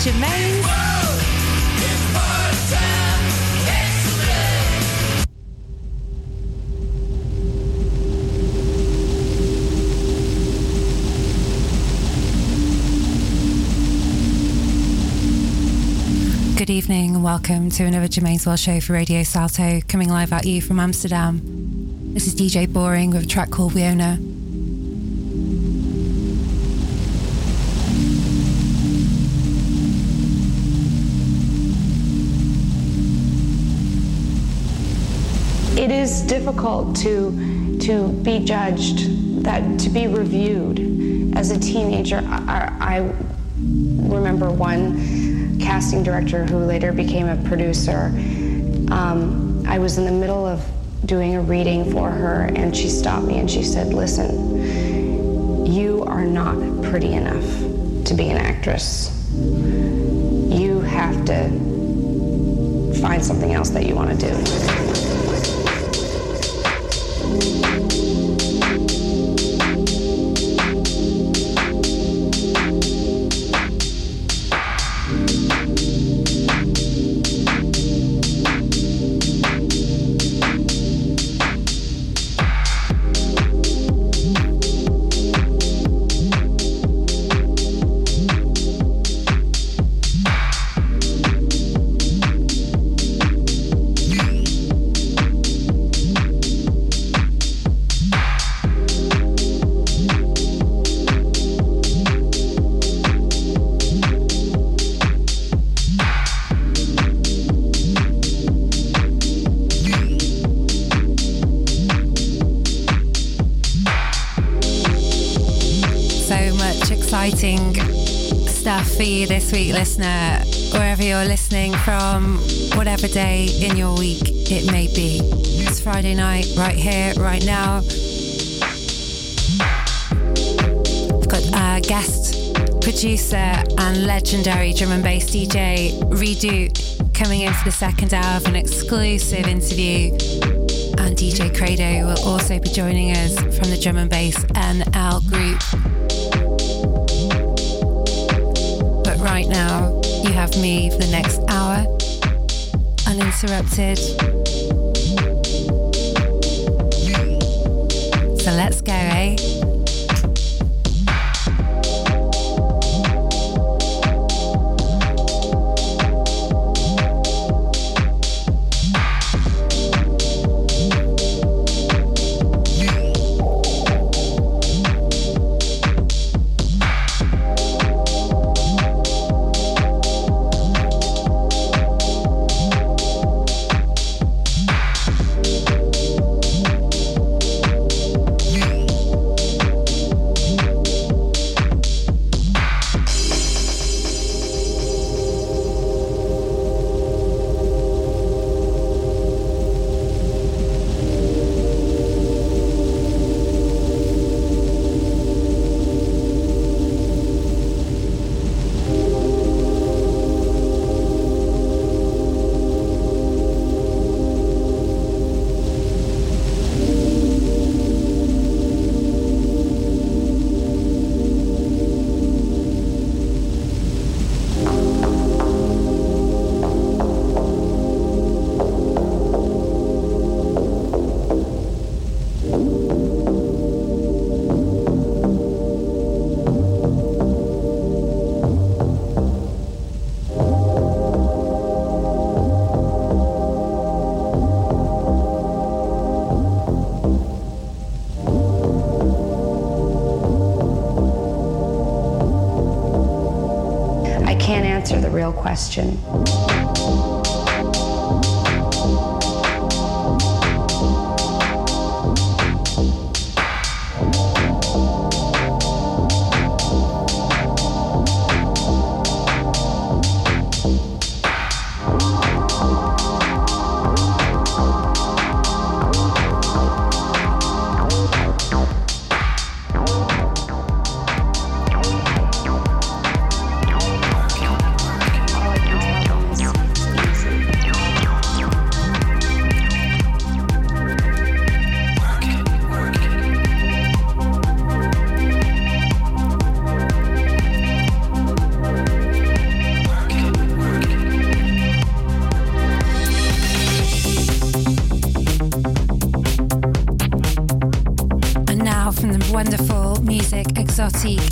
Good evening and welcome to another Germaine's World show for Radio Salto, coming live at you from Amsterdam. This is DJ Boring with a track called Wiona. Is difficult to to be judged, that to be reviewed. As a teenager, I, I remember one casting director who later became a producer. Um, I was in the middle of doing a reading for her, and she stopped me and she said, "Listen, you are not pretty enough to be an actress. You have to find something else that you want to do." Exciting week, listener, wherever you're listening from, whatever day in your week it may be. It's Friday night, right here, right now. I've got a guest producer and legendary drum and bass DJ Redo coming in for the second hour of an exclusive interview. And DJ Credo will also be joining us from the drum and bass NL group. Now, you have me for the next hour, uninterrupted. Question. Exotic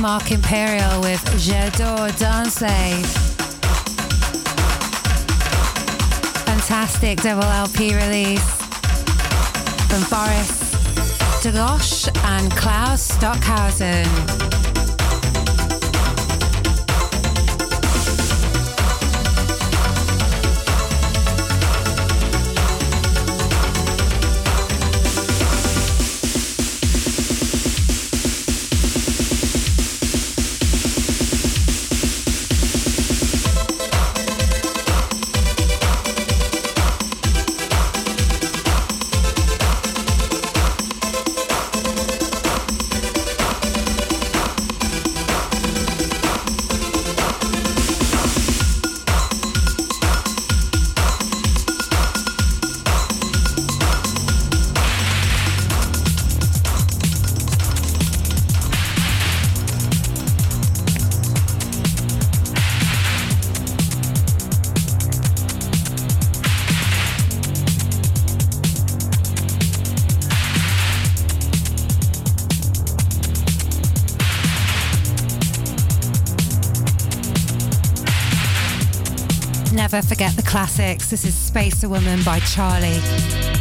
Mark Imperial with J'adore Danser. Fantastic double LP release from Boris Dlugosch and Klaus Stockhausen. Classics. This is Spacer Woman by Charlie.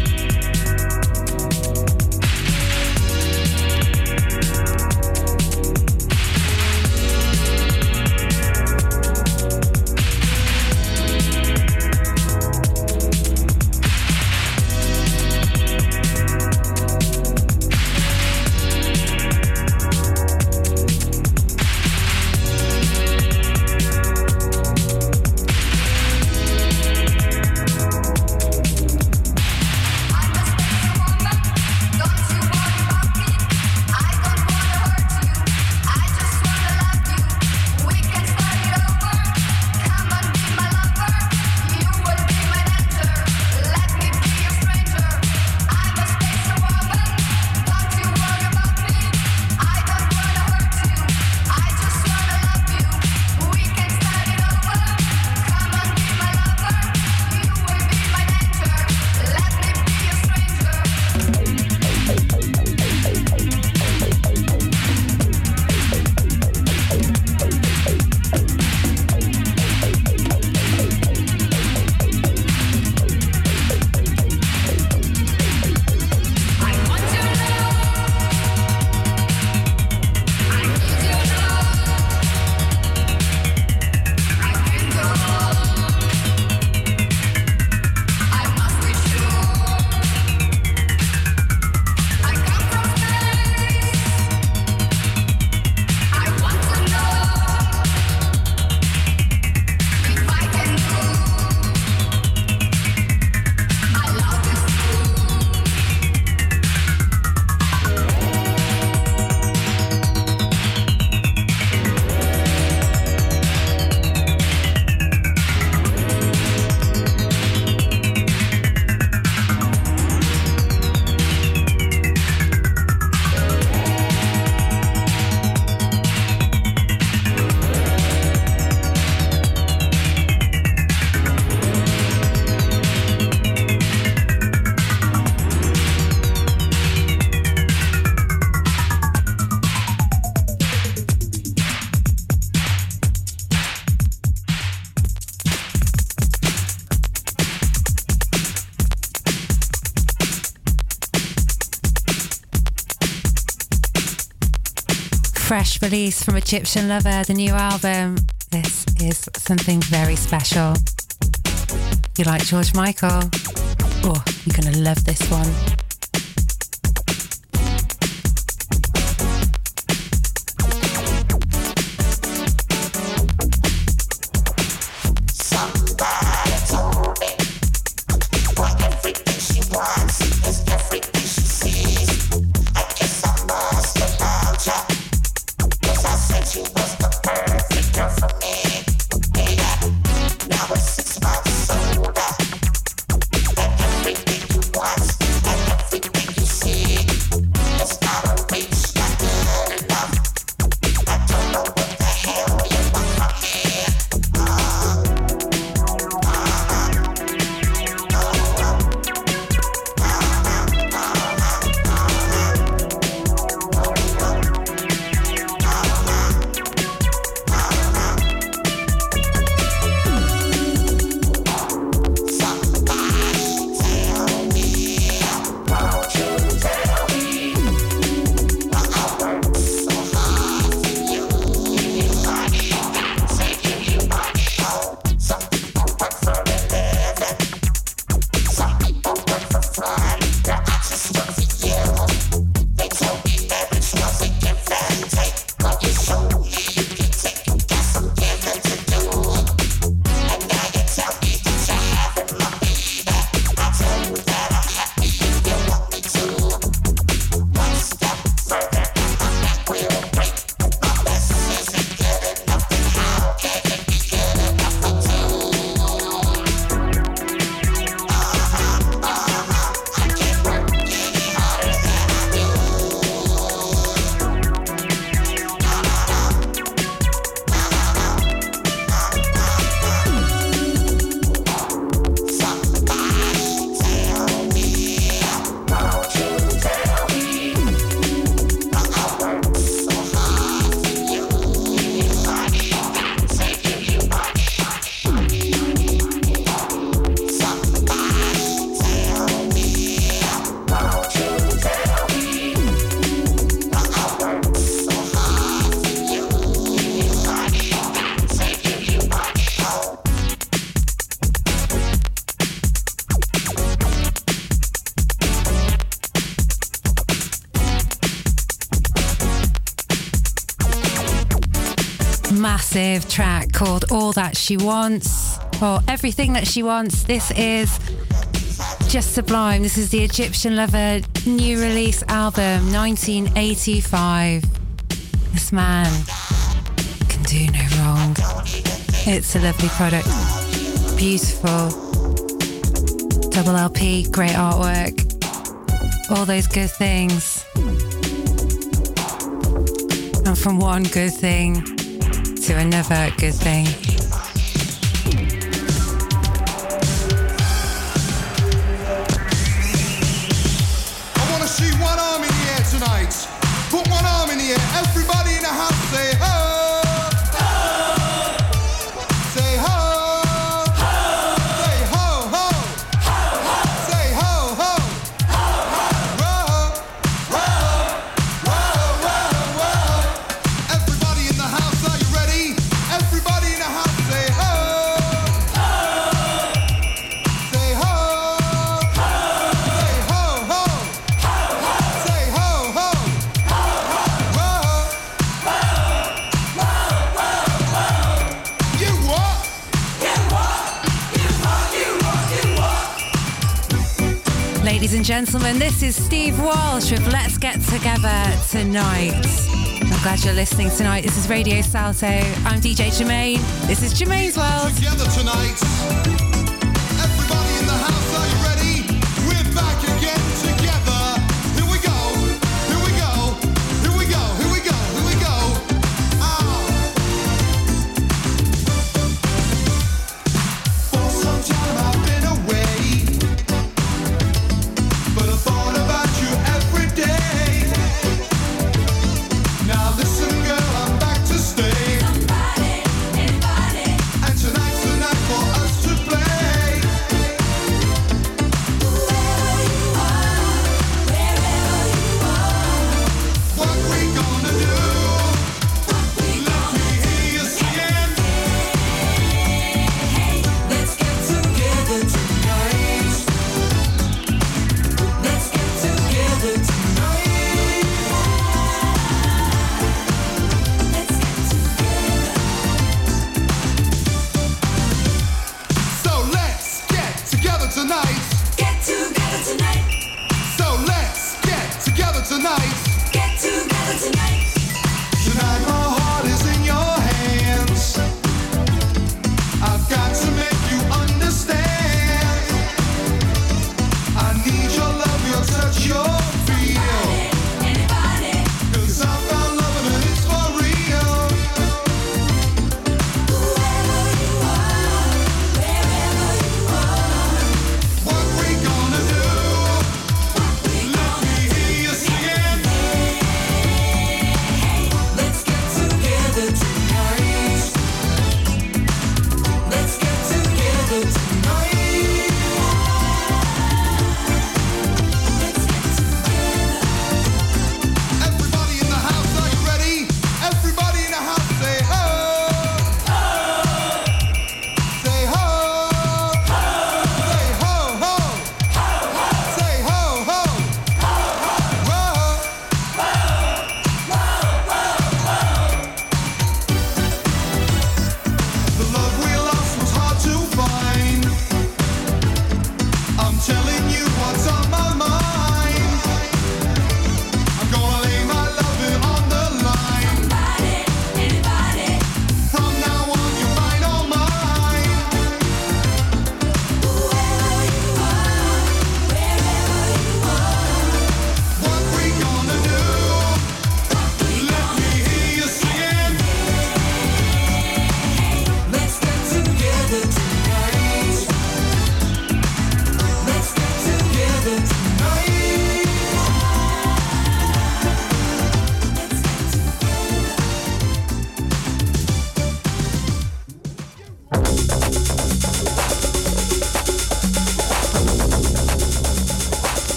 Release from Egyptian Lover, the new album. This is something very special. You like George Michael? Oh, you're going to love this one. That She Wants, or Everything That She Wants. This is just sublime. This is the Egyptian Lover new release album, 1985. This man can do no wrong. It's a lovely product. Beautiful. Double LP, great artwork. All those good things. And from one good thing to another good thing. This is Steve Walsh with Let's Get Together Tonight. I'm glad you're listening tonight. This is Radio Salto. I'm DJ Germaine. This is Germaine's World. Together tonight.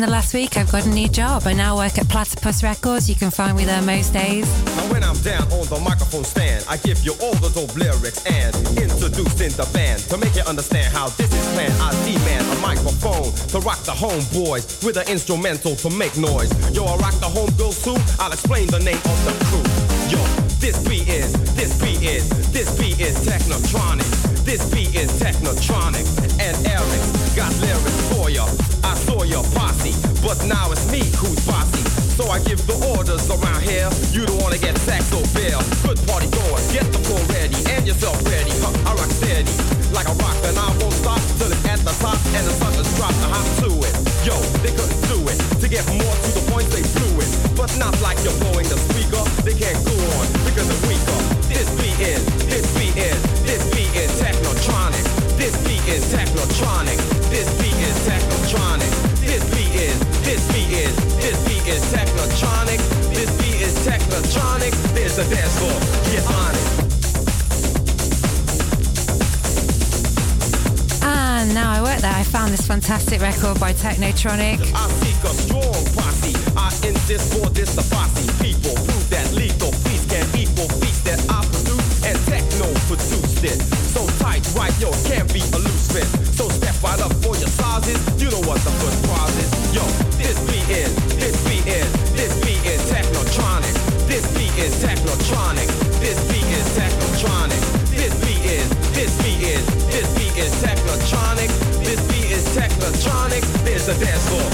In the last week, I've got a new job. I now work at Platypus Records. You can find me there most days. When I'm down on the microphone stand, I give you all the dope lyrics and the band to make you understand how this is planned. I demand a microphone to rock the homeboys with an instrumental to make noise. Yo, I rock the homegirls too. I'll explain the name of the crew. Yo, this beat is, this beat is, this beat is Technotronic. This beat is Technotronic. And Eric got lyrics for. But now it's me who's bossy. So I give the orders around here. You don't wanna get sacked or fail. Good party goers, get the floor ready and yourself ready. Huh, I rock steady like a rock, and I won't stop till it's at the top and the suckers drop the hop to it. Yo, they couldn't do it. To get more to the point, they blew it. But not like you're blowing the speaker. They can't go on because they're weaker. This beat is, this beat is, this beat is technotronic. This beat is technotronic. This beat is technotronic. A dance floor. Get on it. And now I work there. I found this fantastic record by Technotronic. I seek a strong posse. I insist for this the posse. People prove that lethal can equal that I produce and techno produced it. So tight, right, yo, can't be a is technotronic. There's a dance floor.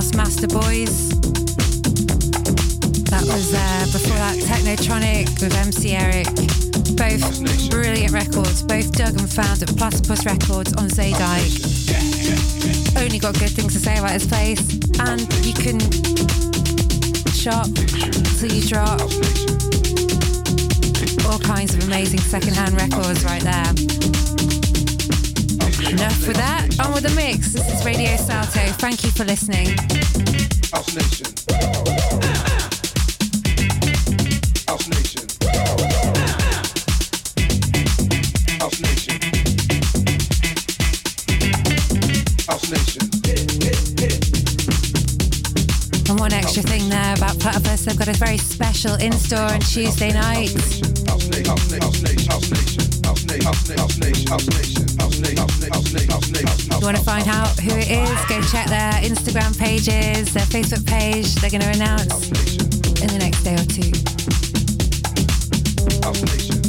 House Master Boys. That was uh, before that Technotronic with MC Eric. Both brilliant records, both dug and found at Platypus Records on Zeedijk. Only got good things to say about this place, and you can shop till you drop. All kinds of amazing secondhand records right there. Enough with that. On with the mix. This is Radio Salto. Thank for listening. House Nation. House Nation. House Nation. House Nation. And one extra thing there about Platypus, they've got a very special in-store on Tuesday nights. House Nation. House Nation. House Nation. House Nation. House Nation. House Nation. House Nation. House Nation. House Nation. House Nation. If you want to find out who it is, go check their Instagram pages, their Facebook page. They're going to announce in the next day or two.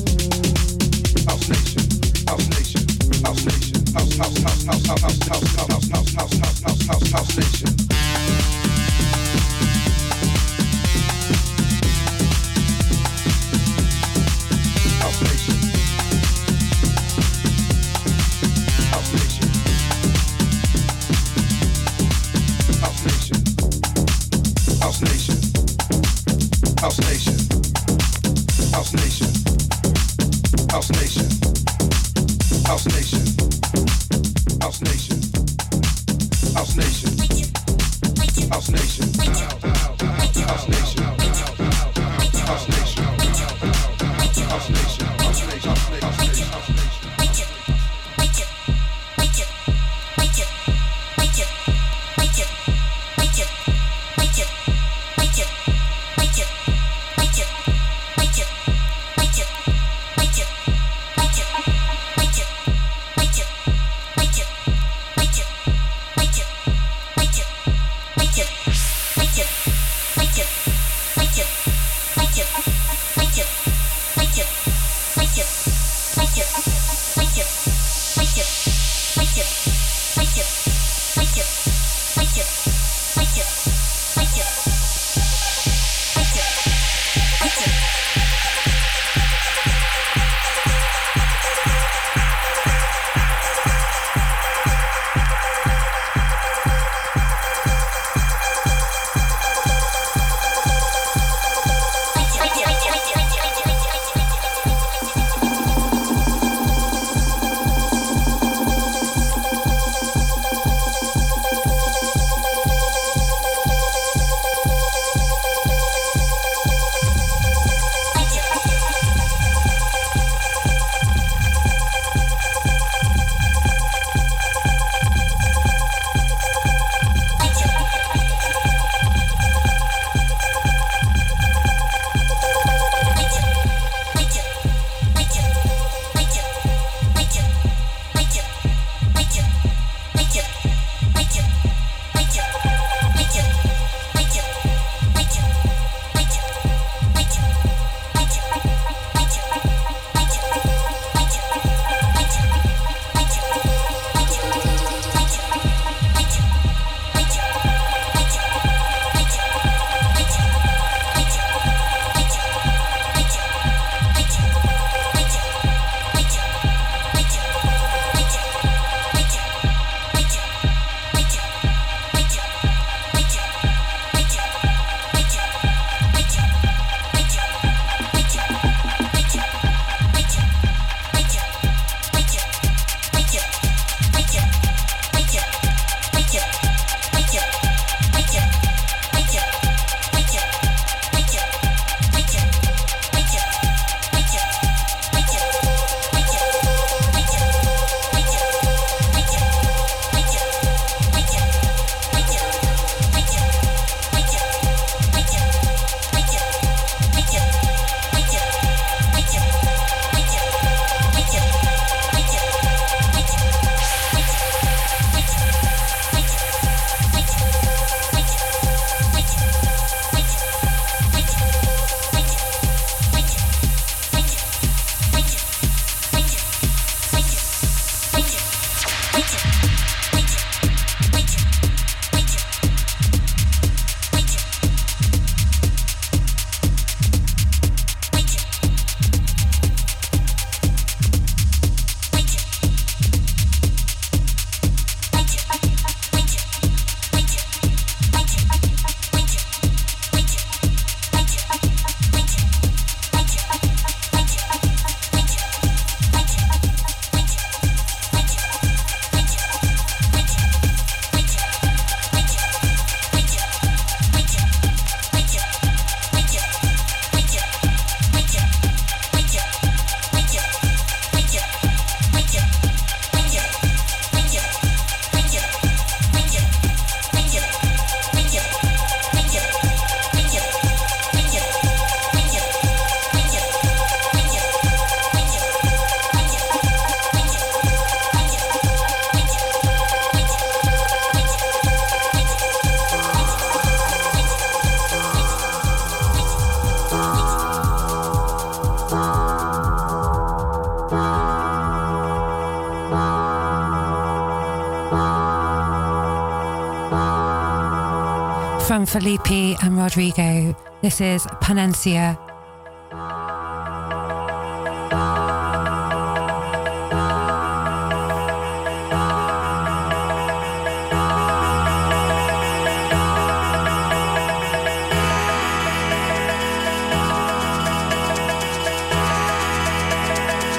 Felipe and Rodrigo. This is Panencia.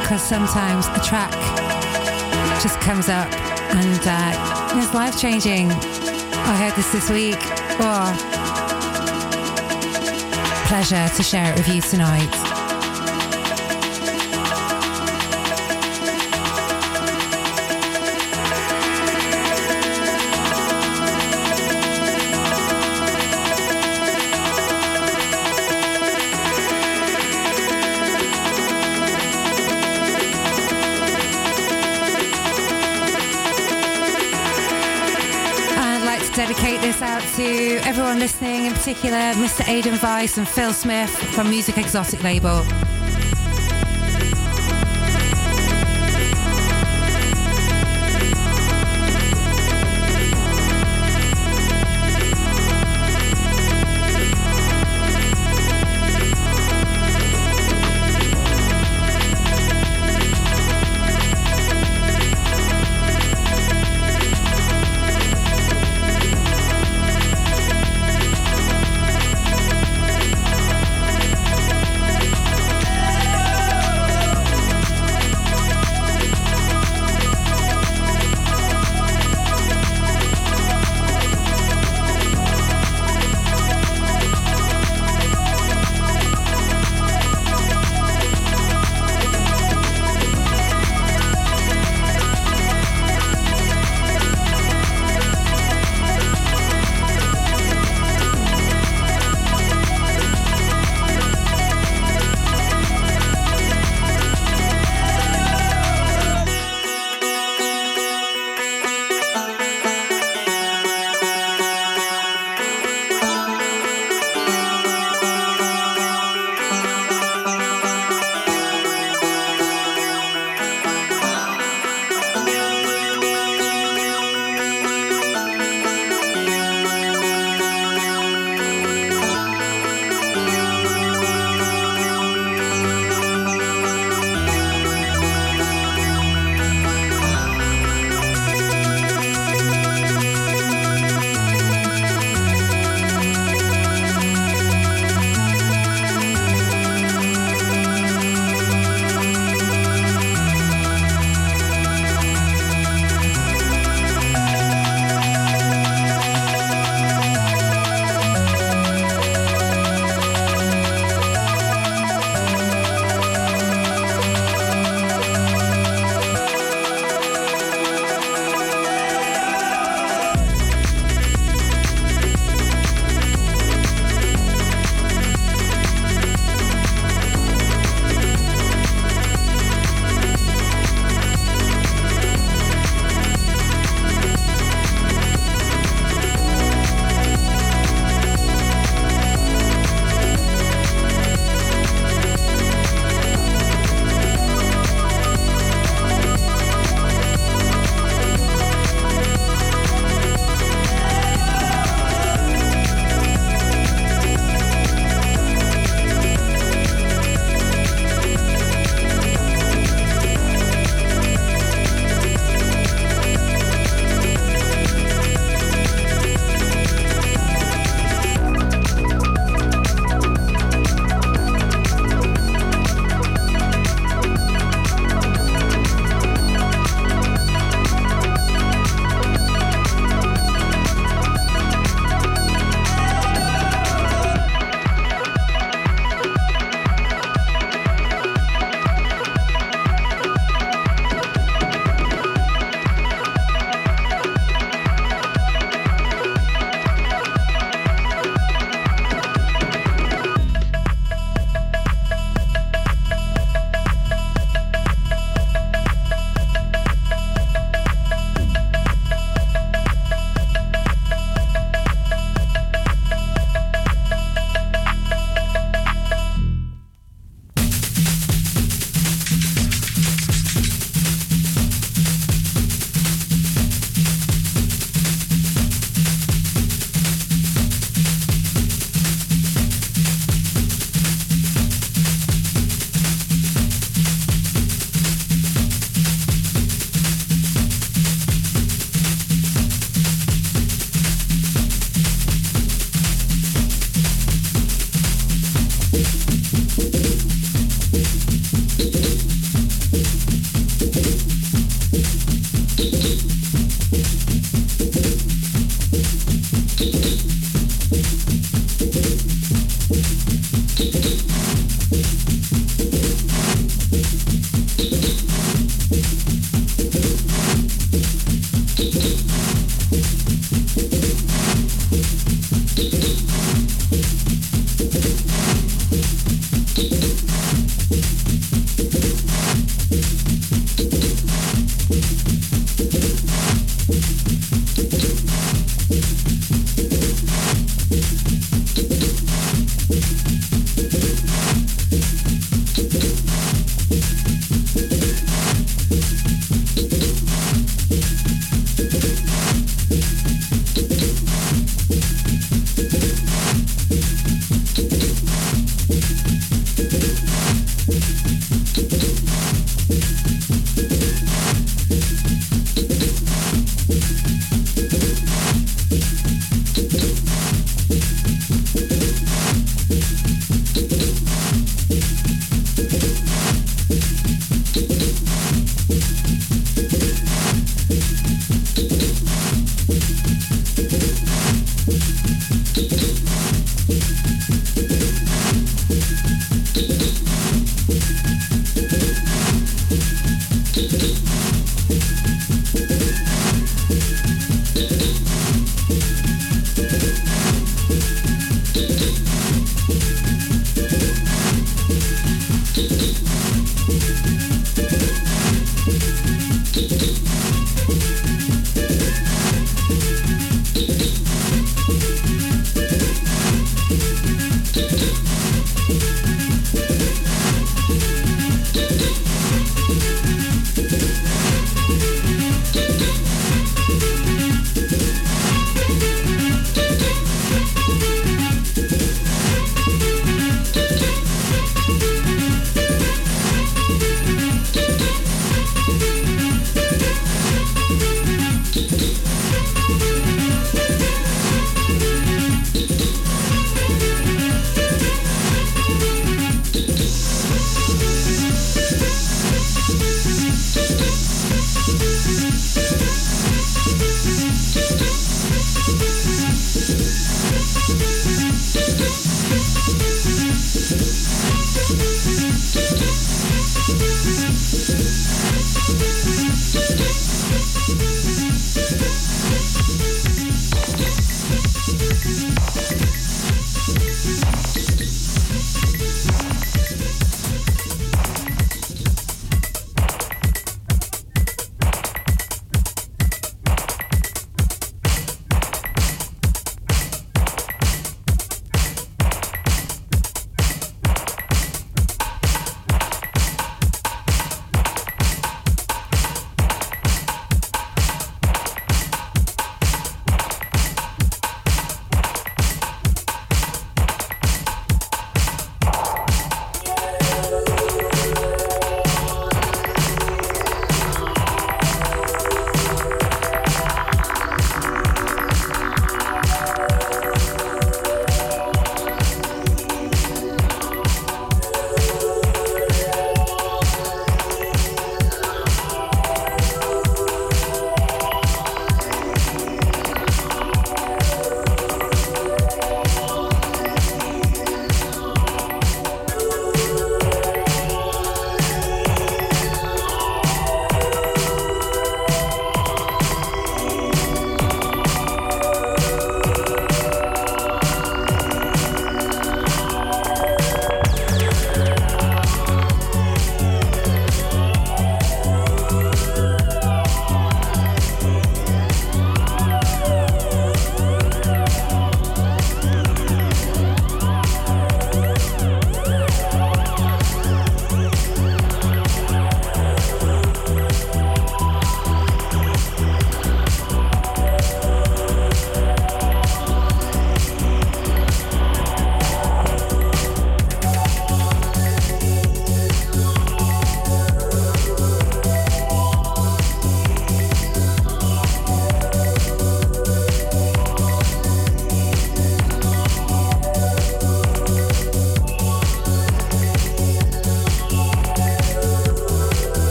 Because sometimes a track just comes up and uh, it's life changing. I heard this this week. Oh, pleasure to share it with you tonight. Everyone listening, in particular Mr. Aidan Weiss and Phil Smith from Music Exotic label.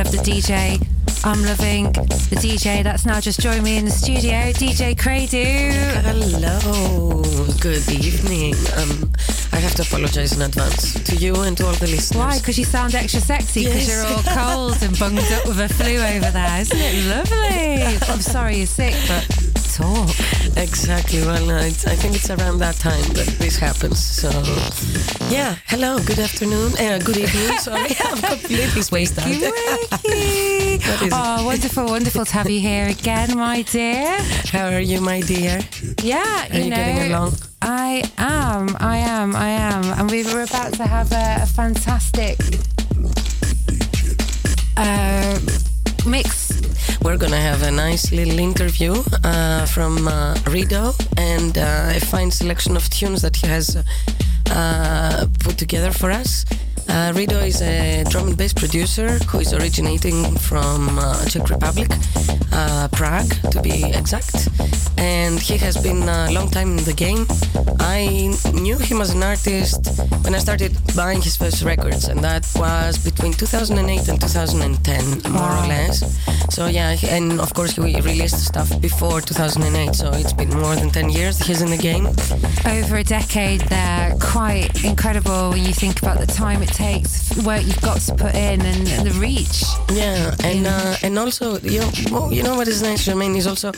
Love the DJ. I'm loving the DJ that's now just joined me in the studio, DJ Cradu. Hello, good evening. Um, I have to apologize in advance to you and to all the listeners. Why? Because you sound extra sexy because Yes. you're all cold and bunged up with a flu over there. Isn't it lovely? I'm sorry you're sick, but talk. Exactly. Well, uh, it's, I think it's around that time that this happens. So, yeah. Hello. Good afternoon. Uh, good evening. Sorry, I'm completely spaced out. Wakey. What is it? oh, wonderful, wonderful to have you here again, my dear. How are you, my dear? Yeah, Are you, you know, getting along? I am, I am, I am, and we were about to have a, a fantastic uh, mix. We're gonna have a nice little interview uh, from uh, Rido and uh, a fine selection of tunes that he has uh, put together for us. Uh, Rido is a drum and bass producer who is originating from uh, Czech Republic, uh, Prague to be exact, and he has been a long time in the game. I knew him as an artist when I started buying his first records, and that was between 2008 and 2010, more or less. So yeah, and of course he released stuff before 2008, so it's been more than 10 years he's in the game. Over a decade there, quite incredible when you think about the time it takes, work you've got to put in, and, and the reach. Yeah, and uh, and also you know, well, you know what is nice, Germaine, is also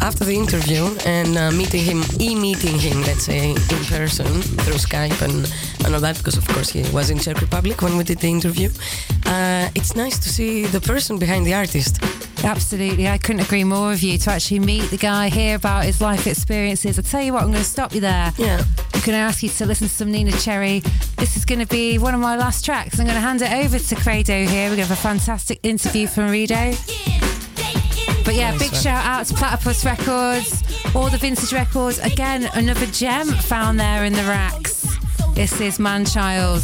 after the interview and uh, meeting him, e-meeting him, let's say in person through Skype and, and all that, because of course he was in Czech Republic when we did the interview. Uh, it's nice to see the person behind the artist. Absolutely, I couldn't agree more with you to actually meet the guy, hear about his life experiences. I tell you what, I'm going to stop you there. Yeah. I'm going to ask you to listen to some Neneh Cherry. This is going to be one of my last tracks. I'm going to hand it over to Credo here. We're going to have a fantastic interview from Rido. But yeah, big eh? shout out to Platypus Records, all the vintage records. Again, another gem found there in the racks. This is Man Child.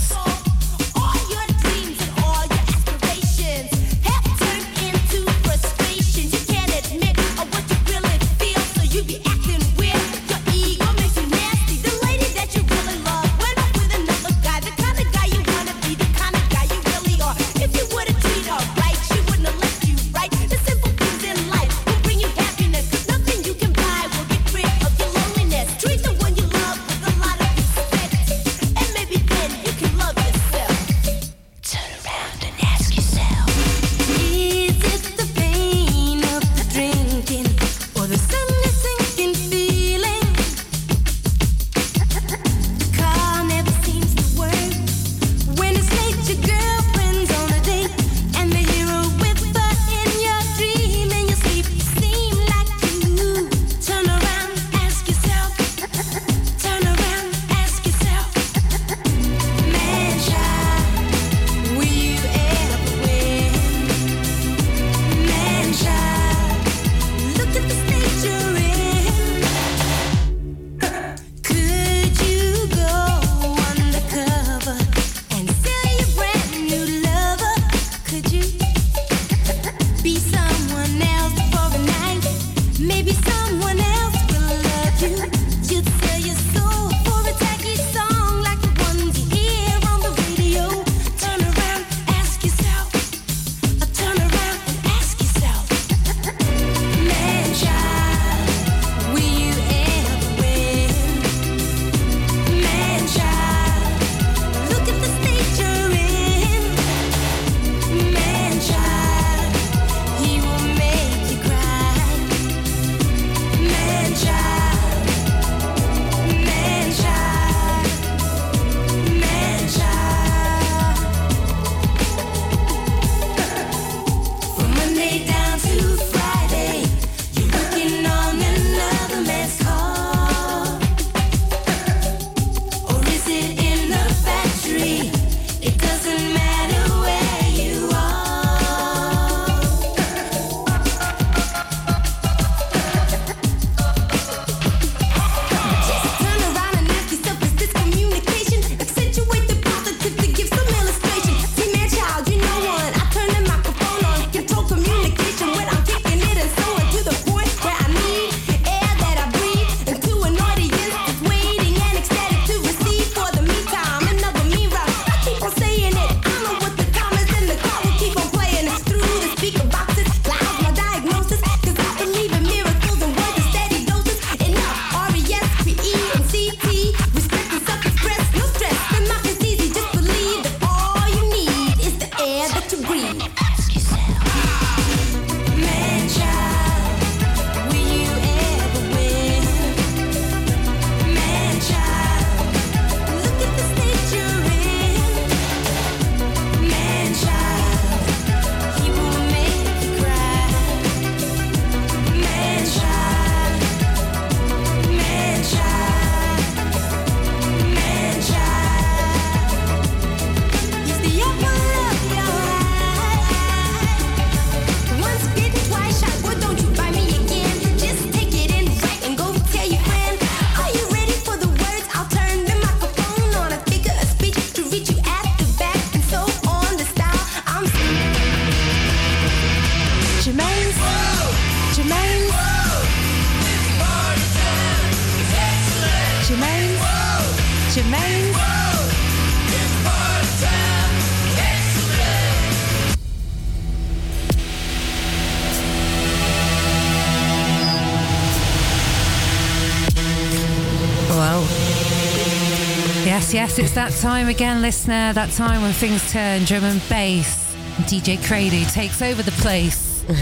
Yes, it's that time again, listener. That time when things turn drum and bass. DJ Crado takes over the place.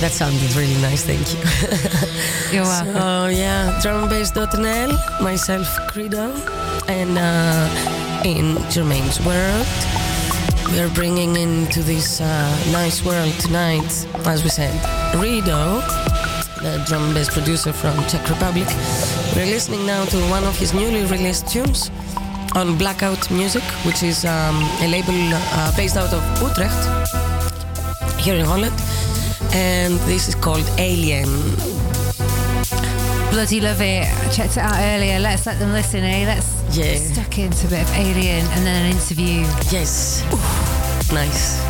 That sounded really nice, thank you. You're welcome. So yeah, drumandbass.nl, myself Credo, and uh, in Germaine's world, we are bringing into this uh, nice world tonight, as we said, Rido, the drum and bass producer from Czech Republic. We're listening now to one of his newly released tunes on Blackout Music, which is um, a label uh, based out of Utrecht, here in Holland, and this is called Alien. Bloody love it. I checked it out earlier. Let's let them listen, eh? Let's Yeah. get stuck into a bit of Alien and then an interview. Yes. Nice.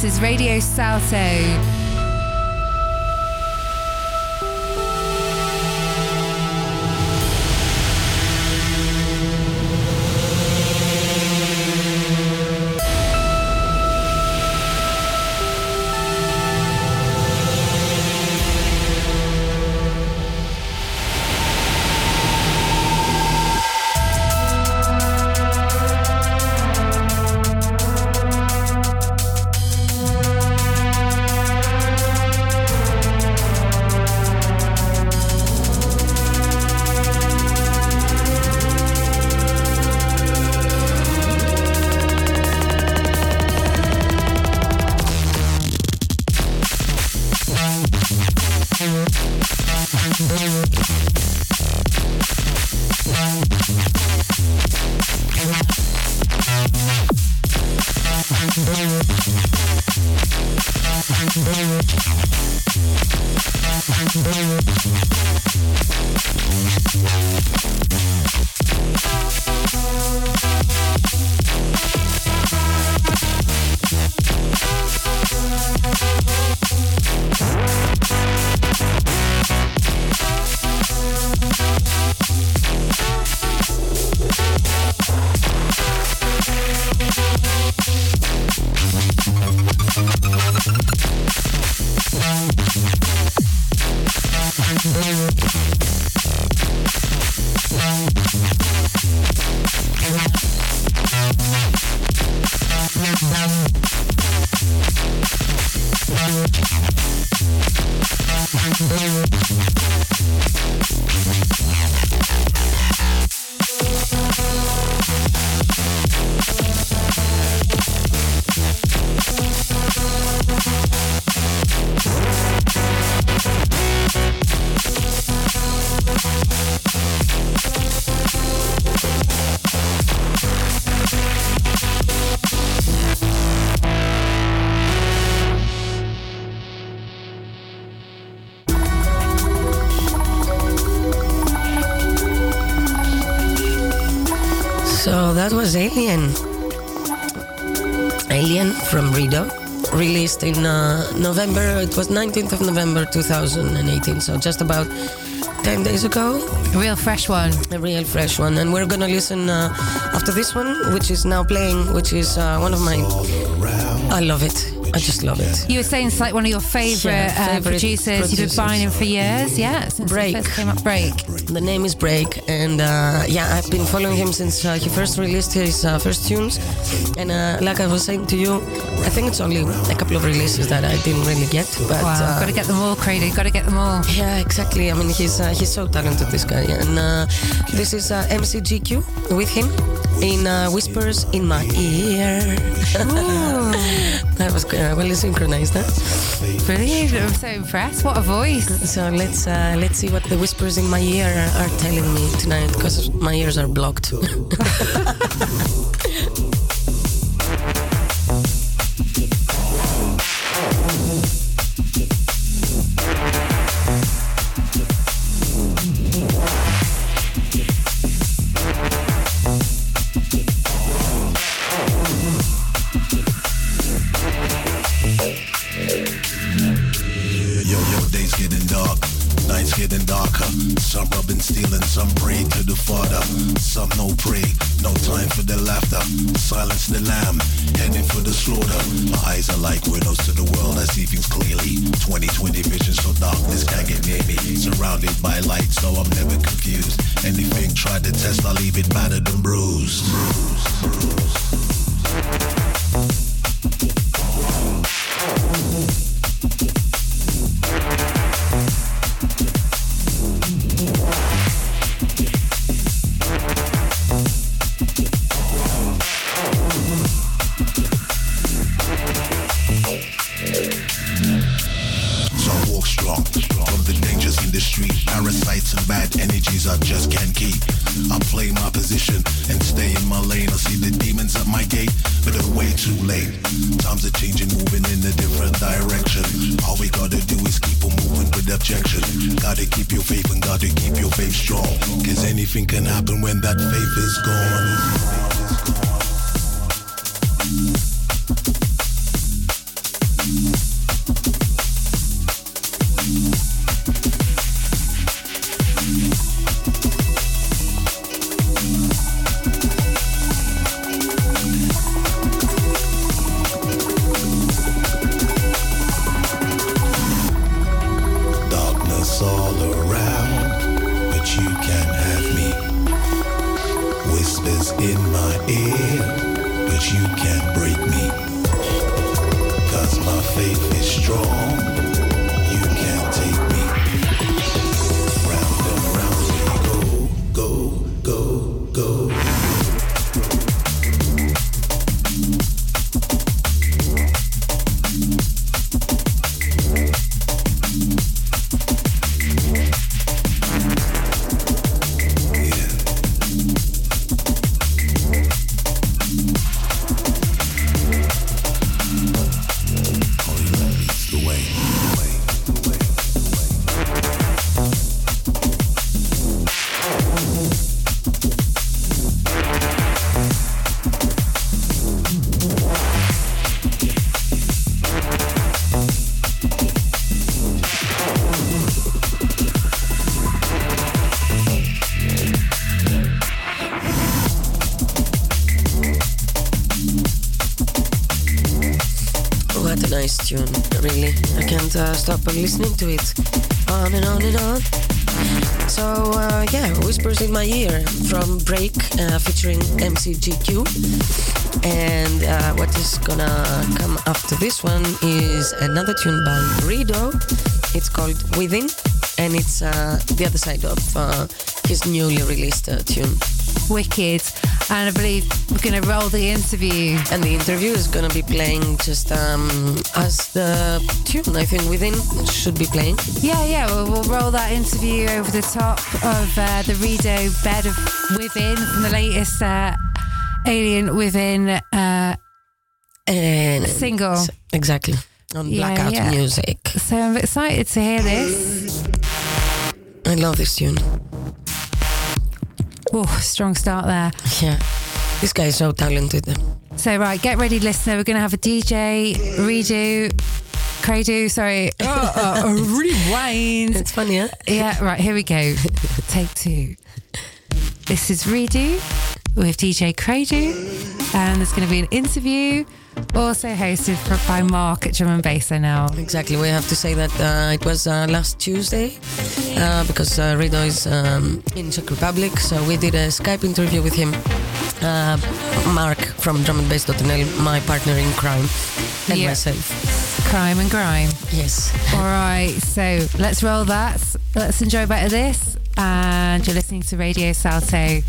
This is Radio Salto. So that was Alien. Alien from Rido, released in uh, November. It was 19th of November 2018. So just about 10 days ago. A real fresh one. A real fresh one. And we're gonna listen uh, after this one, which is now playing, which is uh, one of my. I love it. I just love it. You were saying it's like one of your favourite Yeah, uh, favourite producers. You've been buying him for years, yeah. Since Break. First came up, Break. The name is Break, and uh, yeah, I've been following him since uh, he first released his uh, first tunes. And uh, like I was saying to you, I think it's only a couple of releases that I didn't really get. But wow, uh, got to get them all, Credo. Got to get them all. yeah, exactly. I mean, he's uh, he's so talented, this guy. And uh, this is uh, MCGQ with him in uh, Whispers in My Ear. that was uh, well synchronized, huh? Brilliant. I'm so impressed. What a voice. So let's uh, let's see what the whispers in my ear are, are telling me tonight, because my ears are blocked. listening to it. On and on and on. So, uh, yeah, Whispers in My Ear from Break uh, featuring MCGQ. And uh, what is gonna come after this one is another tune by Rido. It's called Within, and it's uh, the other side of uh, his newly released uh, tune. Wicked. And I believe we're going to roll the interview. And the interview is gonna be playing just um, as the tune. I think Within should be playing. Yeah, yeah, we'll, we'll roll that interview over the top of uh, the Rido Bed of Within from the latest uh, Alien Within uh, And single. Exactly. On Yeah, Blackout yeah. Music. So I'm excited to hear this. I love this tune. Oh, strong start there. Yeah. This guy is so talented. So, right, get ready, listener. We're going to have a DJ, redo, Credo, sorry. Oh, oh, rewind. It's funny, huh? Yeah, right, here we go. Take two. This is Redo with DJ Credo, and there's going to be an interview, also hosted for, by Mark at Drum and Bass now. Exactly. We have to say that uh, it was uh, last Tuesday uh, because uh, Rido is um, in Czech Republic. So we did a Skype interview with him. Uh, Mark from Drum and drumandbass.nl, my partner in crime, and myself. Crime and grime. Yes. All right, so let's roll that. Let's enjoy a bit of this. And you're listening to Radio Salto.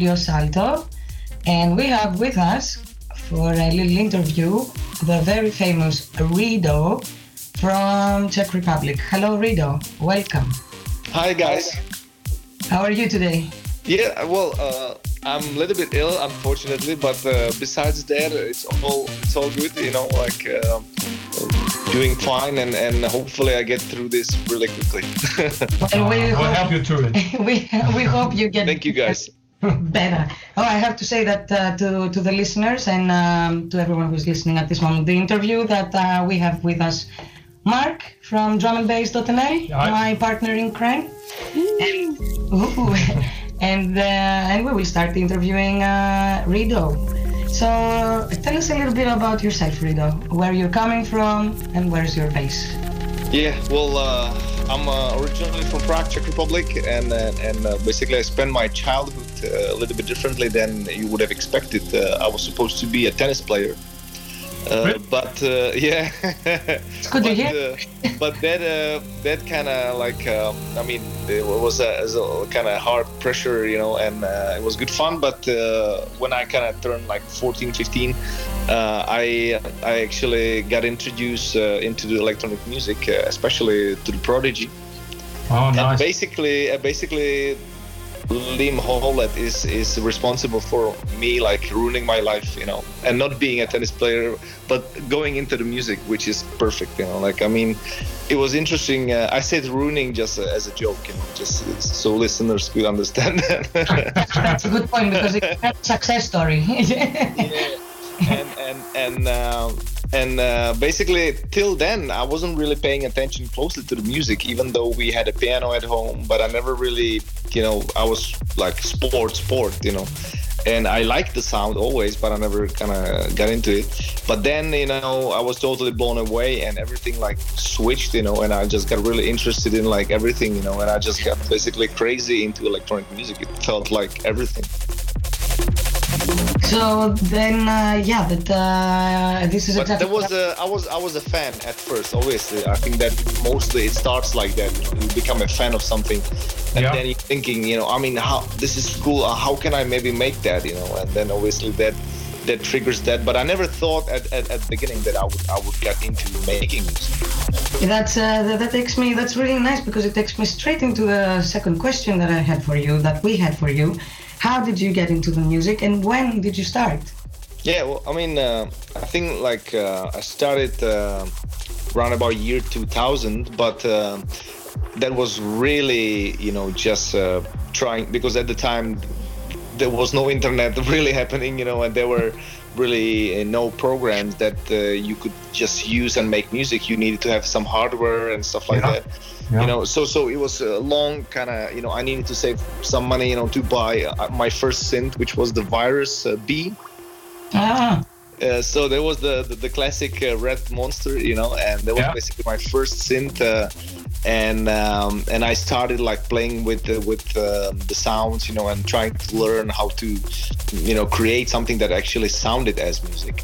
Radio Salto, and we have with us for a little interview the very famous Rido from Czech Republic. Hello, Rido. Welcome. Hi guys. How are you today? Yeah, well, uh, I'm a little bit ill, unfortunately, but uh, besides that, it's all it's all good. You know, like uh, doing fine, and and hopefully I get through this really quickly. Well, we We'll help you through it. we, we hope you get Thank you guys. better. Oh, I have to say that uh, to, to the listeners and um, to everyone who's listening at this moment, the interview that uh, we have with us Mark from drumandbass.nl, Hi. my partner in crime. And Ooh. and uh, and we will start interviewing uh, Rido. So tell us a little bit about yourself, Rido. Where you're coming from and where's your base? Yeah, well, uh, I'm uh, originally from Prague, Czech Republic, and uh, and uh, basically I spent my childhood a little bit differently than you would have expected. Uh, I was supposed to be a tennis player, uh, but uh, yeah, it's good to but, hear. uh, but that uh, that kind of like um, I mean it was a, a kind of hard pressure, you know, and uh, it was good fun. But uh, when I kind of turned like 14, 15, uh, I I actually got introduced uh, into the electronic music, uh, especially to the Prodigy. Oh, And nice. basically, uh, basically, Liam Howlett is is responsible for me like ruining my life, you know, and not being a tennis player, but going into the music, which is perfect, you know. Like I mean, it was interesting. Uh, I said ruining just uh, as a joke, you know, just so listeners could understand. That's a good point because it's a success story. and and and uh, and uh, basically till then I wasn't really paying attention closely to the music, even though we had a piano at home. But I never really, you know, I was like sport, sport, you know. And I liked the sound always, but I never kind of got into it. But then, you know, I was totally blown away, and everything like switched, you know. And I just got really interested in like everything, you know. And I just got basically crazy into electronic music. It felt like everything. So then, uh, yeah, but uh, this is But exactly. there was a, I was I was a fan at first. Obviously, I think that mostly it starts like that. You, become a fan of something, and Yeah. then you're thinking, you know, I mean, how this is cool. Uh, how can I maybe make that? You know, and then obviously that that triggers that. But I never thought at, at, at the beginning that I would I would get into making music. That's uh, that, that takes me. That's really nice because it takes me straight into the second question that I had for you, that we had for you. How did you get into the music, and when did you start? Yeah, well, I mean, uh, I think like uh, I started uh, around about year 2000, but uh, that was really, you know, just uh, trying because at the time there was no internet really happening, you know, and there were really uh, no programs that uh, you could just use and make music. You needed to have some hardware and stuff like Yeah. that. Yeah. You know, so so it was a long kind of, you know, I needed to save some money, you know, to buy uh, my first synth, which was the Virus uh, B. Ah, Uh, so there was the the, the classic uh, red monster, you know, and that was Yeah. basically my first synth, uh, and um, and I started like playing with the, with um the sounds, you know, and trying to learn how to, you know, create something that actually sounded as music.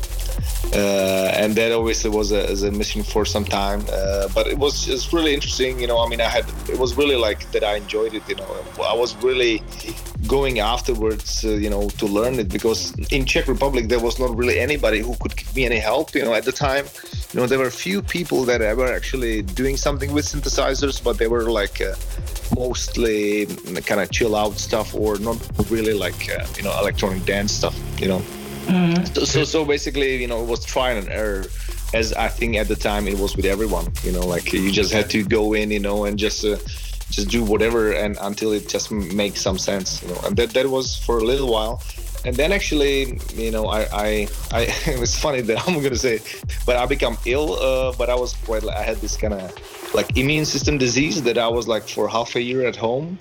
Uh, and that obviously was a, was a mission for some time, uh, but it was just really interesting, you know. I mean, I had it was really like that. I enjoyed it, you know. I was really going afterwards, uh, you know, to learn it because in Czech Republic there was not really anybody who could give me any help, you know, at the time. You know, there were few people that were actually doing something with synthesizers, but they were like uh, mostly kind of chill out stuff or not really like uh, you know electronic dance stuff, you know. So, so so basically, you know, it was trial and error. As I think at the time it was with everyone, you know, like you just had to go in, you know, and just uh, just do whatever and until it just makes some sense, you know. And that that was for a little while. And then actually, you know, I I, I it was funny that I'm gonna say, but I become ill. Uh, but I was quite like I had this kind of like immune system disease that I was like for half a year at home.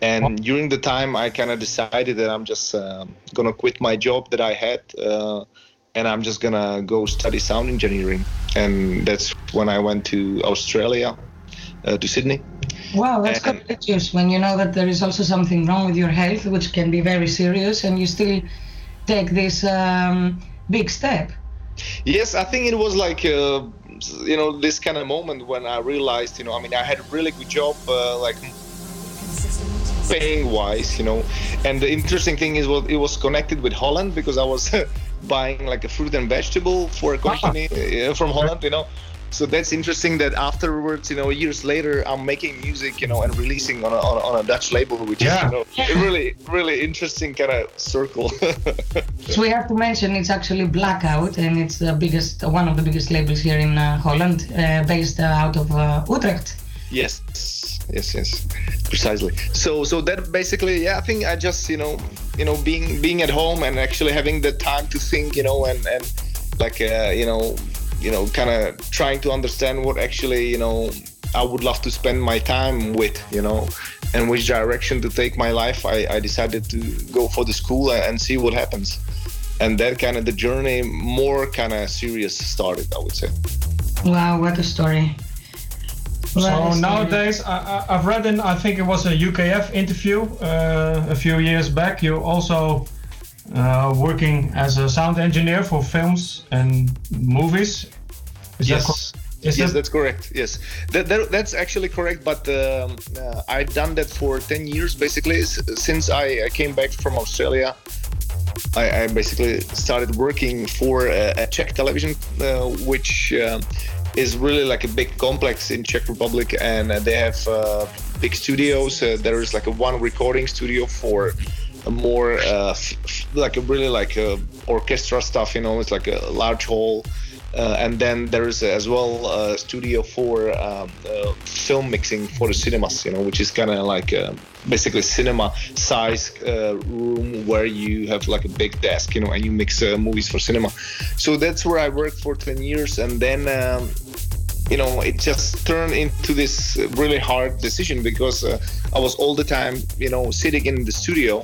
And during the time, I kind of decided that I'm just um gonna quit my job that I had, uh, and I'm just gonna go study sound engineering. And that's when I went to Australia, uh, to Sydney. Wow, that's courageous when you know that there is also something wrong with your health, which can be very serious, and you still take this um, big step. Yes, I think it was like uh, you know this kind of moment when I realized, you know, I mean, I had a really good job, uh, like paying wise, you know. And the interesting thing is, well, it was connected with Holland because I was buying like a fruit and vegetable for a company uh, from Holland, you know. So that's interesting that afterwards, you know, years later, I'm making music, you know, and releasing on a, on a, on a Dutch label, which Yeah. is, you know, a really, really interesting kind of circle. So we have to mention it's actually Blackout, and it's the biggest, one of the biggest labels here in uh, Holland, uh, based uh, out of uh, Utrecht. Yes, yes, yes, precisely. So, so that basically, yeah, I think I just, you know, you know, being being at home and actually having the time to think, you know, and and like, uh, you know, you know, kind of trying to understand what actually, you know, I would love to spend my time with, you know, and which direction to take my life, I, I decided to go for the school and see what happens. And that kind of the journey more kind of serious started, I would say. Wow, what a story. What a So story. nowadays, I, I- I've read in, I think it was a UKF interview uh, a few years back. You also uh, working as a sound engineer for films and movies. Is yes. yes, that- that's correct. Yes, that, that, that's actually correct. But um, uh, I've done that for ten years, basically, since I, I came back from Australia. I, I basically started working for a, a Czech television, uh, which uh, is really like a big complex in Czech Republic, and uh, they have uh, big studios. Uh, there is like a one recording studio for more uh, f- like a really like a orchestra stuff. You know, it's like a large hall. Uh, and then there is as well a studio for um, uh, film mixing for the cinemas, you know, which is kind of like uh, basically cinema size uh, room where you have like a big desk, you know, and you mix uh, movies for cinema. So that's where I worked for 10 years, and then. Um, you know, it just turned into this really hard decision because uh, I was all the time, you know, sitting in the studio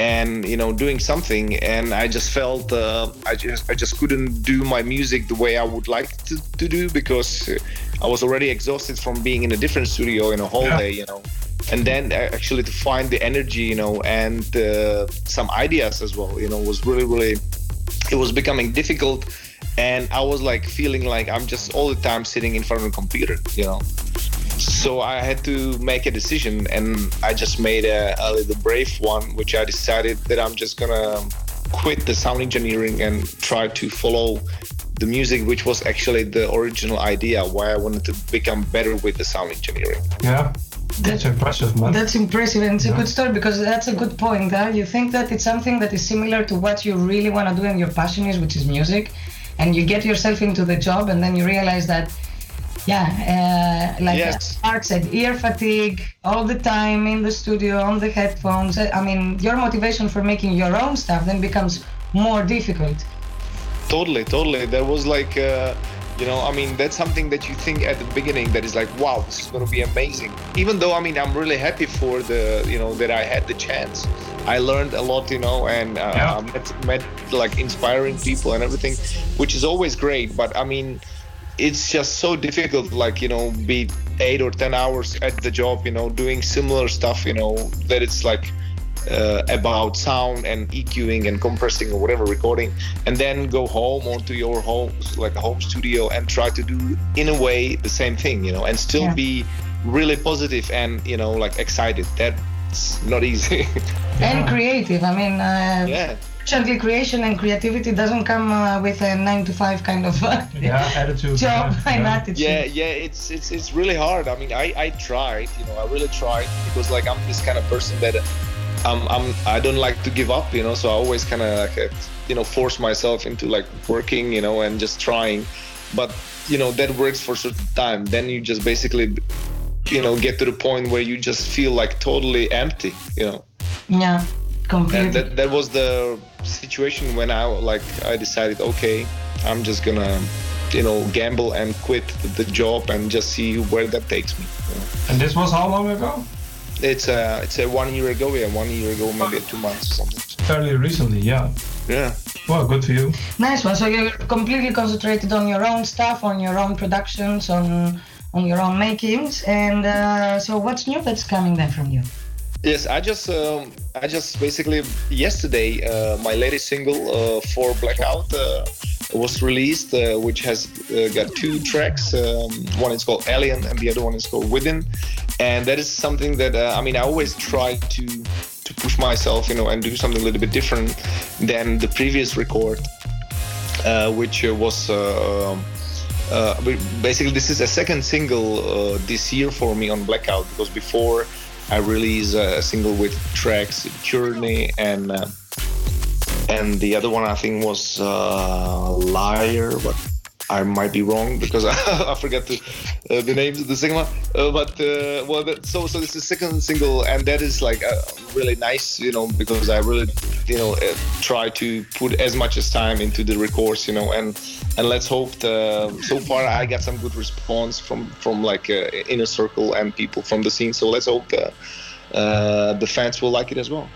and you know doing something and i just felt uh, i just i just couldn't do my music the way i would like to, to do because i was already exhausted from being in a different studio in a whole Yeah. day you know. And then uh, actually to find the energy you know and uh, some ideas as well you know was really really it was becoming difficult. And i was like feeling like i'm just all the time sitting in front of a computer you know so I had to make a decision, and I just made a, a little brave one, which I decided that I'm just gonna quit the sound engineering and try to follow the music, which was actually the original idea why I wanted to become better with the sound engineering. Yeah, that's impressive, man. That's impressive and it's a good story because that's a good point. Huh? You think that it's something that is similar to what you really want to do and your passion is, which is music, and you get yourself into the job and then you realize that, yeah, uh, like Yes. Mark said, ear fatigue all the time in the studio on the headphones. I mean, your motivation for making your own stuff then becomes more difficult. Totally, totally. There was like, uh, you know, I mean, that's something that you think at the beginning that is like, wow, this is going to be amazing. Even though, I mean, I'm really happy for the, you know, that I had the chance. I learned a lot, you know, and uh, Yeah. I met, met like inspiring people and everything, which is always great. But I mean, it's just so difficult, like, you know, be eight or 10 hours at the job, you know, doing similar stuff, you know, that it's like, uh, about sound and EQing and compressing or whatever recording, and then go home onto your home, like a home studio, and try to do in a way the same thing, you know, and still Yeah. be really positive and you know like excited. That's not easy. And creative. I mean, uh, yeah. Fortunately, creation and creativity doesn't come uh, with a nine to five kind of uh, Yeah, attitude. job yeah, and yeah. attitude. Yeah, yeah, it's it's it's really hard. I mean, I I tried, you know, I really tried because like I'm this kind of person that I'm I'm I don't like to give up, you know. So I always kind of like uh, you know force myself into like working, you know, and just trying. But you know that works for a certain time. Then you just basically you know get to the point where you just feel like totally empty, you know. Yeah, completely. And that that was the situation when I like I decided, okay, I'm just gonna you know gamble and quit the job and just see where that takes me. you know. And this was how long ago? It's a it's a one year ago, yeah, one year ago, maybe two months or something. Fairly recently, yeah. Yeah. Well, good for you. Nice one. So you're completely concentrated on your own stuff, on your own productions, on on your own makings. And uh, so, what's new that's coming then from you? Yes, I just um, I just basically yesterday uh, my latest single uh, for Blackout uh, was released, uh, which has uh, got two tracks. Um, one is called Alien, and the other one is called Within. And that is something that uh, I mean I always try to to push myself, you know, and do something a little bit different than the previous record, which was. Basically, this is a second single this year for me on Blackout because before I released a single with tracks Journey and uh, and the other one I think was uh, Liar, but I might be wrong because I, forgot the uh, the names of the one. Uh, but uh, well, that, so so this is the second single, and that is like uh, really nice, you know, because I really you know uh, try to put as much as time into the records, you know, and and let's hope the, so far I got some good response from from like uh, inner circle and people from the scene. So let's hope the uh, the fans will like it as well.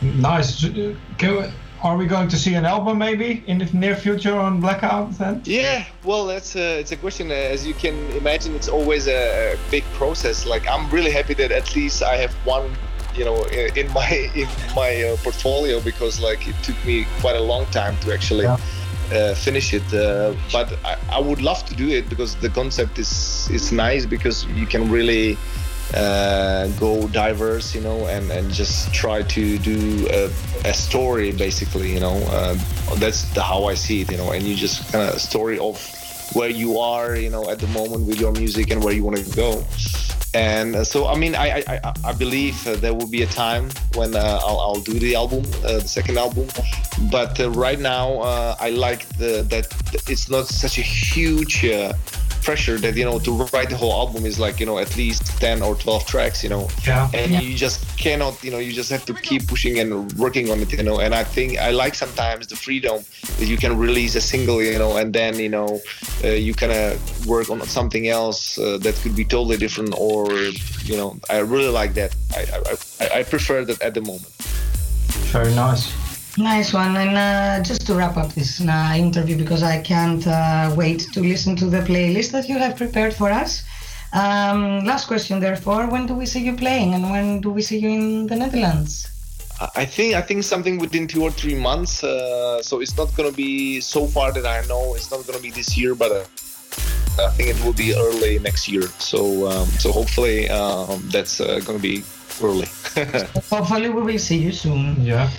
Nice. Uh, we, are we going to see an album maybe in the near future on Blackout then? Yeah, well, that's a, it's a question. uh, As you can imagine, it's always a, a big process. Like I'm really happy that at least I have one, you know, in my in my uh, portfolio because like it took me quite a long time to actually uh, finish it. Uh, but I, I would love to do it because the concept is is nice because you can really uh, go diverse, you know, and, and just try to do a, a story basically, you know. Um, that's the, how I see it, you know, and you just kind of story of where you are, you know, at the moment with your music and where you want to go. And uh, so, I mean, I I, I- believe uh, there will be a time when uh, I'll, I'll do the album, uh, the second album. But uh, right now, uh, I like the that it's not such a huge pressure that you know to write the whole album is like you know at least 10 or 12 tracks you know Yeah. and Yeah. you just cannot you know you just have to keep pushing and working on it you know and i think i like sometimes the freedom that you can release a single you know and then you know uh, you kind of work on something else uh, that could be totally different or you know i really like that i i, I, I prefer that at the moment Very nice. Nice one. And uh, just to wrap up this uh, interview, because I can't uh, wait to listen to the playlist that you have prepared for us. Um, last question, therefore, when do we see you playing and when do we see you in the Netherlands? I think I think something within two or three months. Uh, so it's not gonna be so far that I know. It's not gonna be this year, but uh, I think it will be early next year. So um, so hopefully um, that's uh, gonna be early. Hopefully, we will see you soon. Yeah.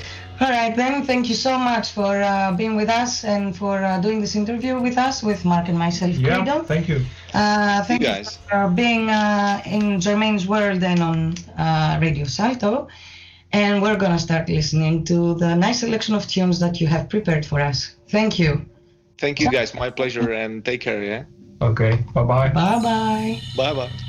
All right, then. Thank you so much for uh, being with us and for uh, doing this interview with us, with Mark and myself, Yeah. Credo. Thank you. Uh, thank you, guys. for being uh, in Germaine's World and on uh, Radio Salto. And we're going to start listening to the nice selection of tunes that you have prepared for us. Thank you. Thank you guys, my pleasure, and take care. Yeah. Okay. Bye bye. Bye bye. Bye bye.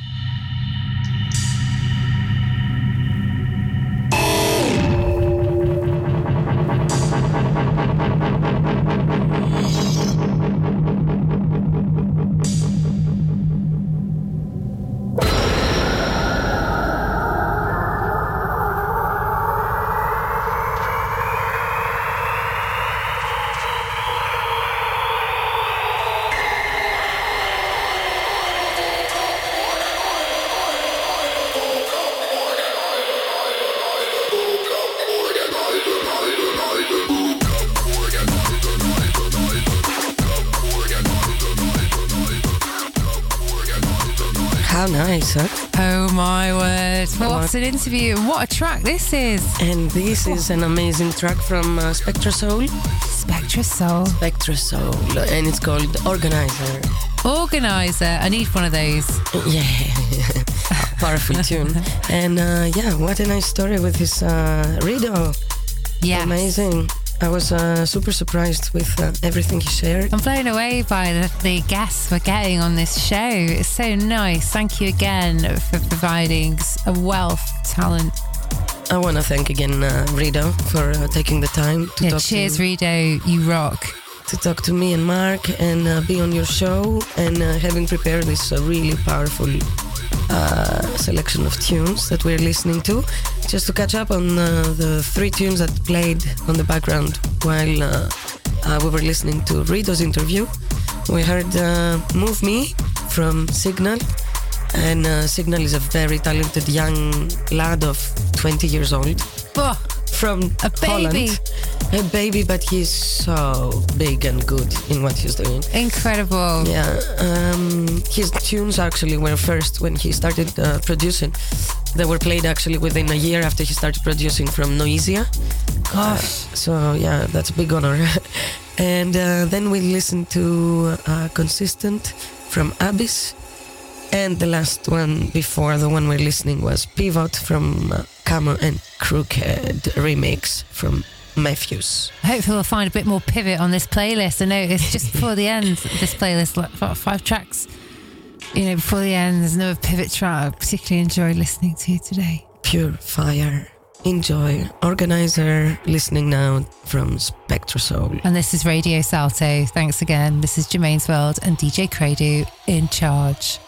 An interview. What a track this is. And this is an amazing track from uh, SpectraSoul. Spectra Soul. SpectraSoul. And it's called Organizer. Organizer. I need one of those. Yeah. Powerful tune. And uh, yeah, what a nice story with his uh, Rido. Yes. Amazing. I was uh, super surprised with uh, everything he shared. I'm blown away by the, the guests we're getting on this show. It's so nice. Thank you again for providing a wealth of talent. I want to thank again uh, Rido for uh, taking the time to Yeah, talk cheers, to Rido. You rock. to talk to me and Mark and uh, be on your show and uh, having prepared this uh, really powerful uh, selection of tunes that we're listening to. Just to catch up on uh, the three tunes that played on the background while uh, uh, we were listening to Rido's interview. We heard uh, Move Me from Signal. And uh, Signal is a very talented young lad of 20 years old Oh, from A baby. A baby, but he's so big and good in what he's doing. incredible. Yeah, um, his tunes actually were first when he started uh, producing. They were played actually within a year after he started producing from Noisia. Gosh. So yeah, that's a big honor. and uh, then we listened to uh, Consistent from Abyss. And the last one before the one we're listening was Pivot from uh, Camo and Krooked remix from Mefjus. Hopefully, we'll find a bit more pivot on this playlist. I know it's just before the end of this playlist, like five tracks. You know, before the end, there's another pivot track I particularly enjoyed listening to today. Pure Fire. Enjoy. Organizer listening now from Spectra Soul. And this is Radio Salto. Thanks again. This is Germaine's World and DJ Credo in charge.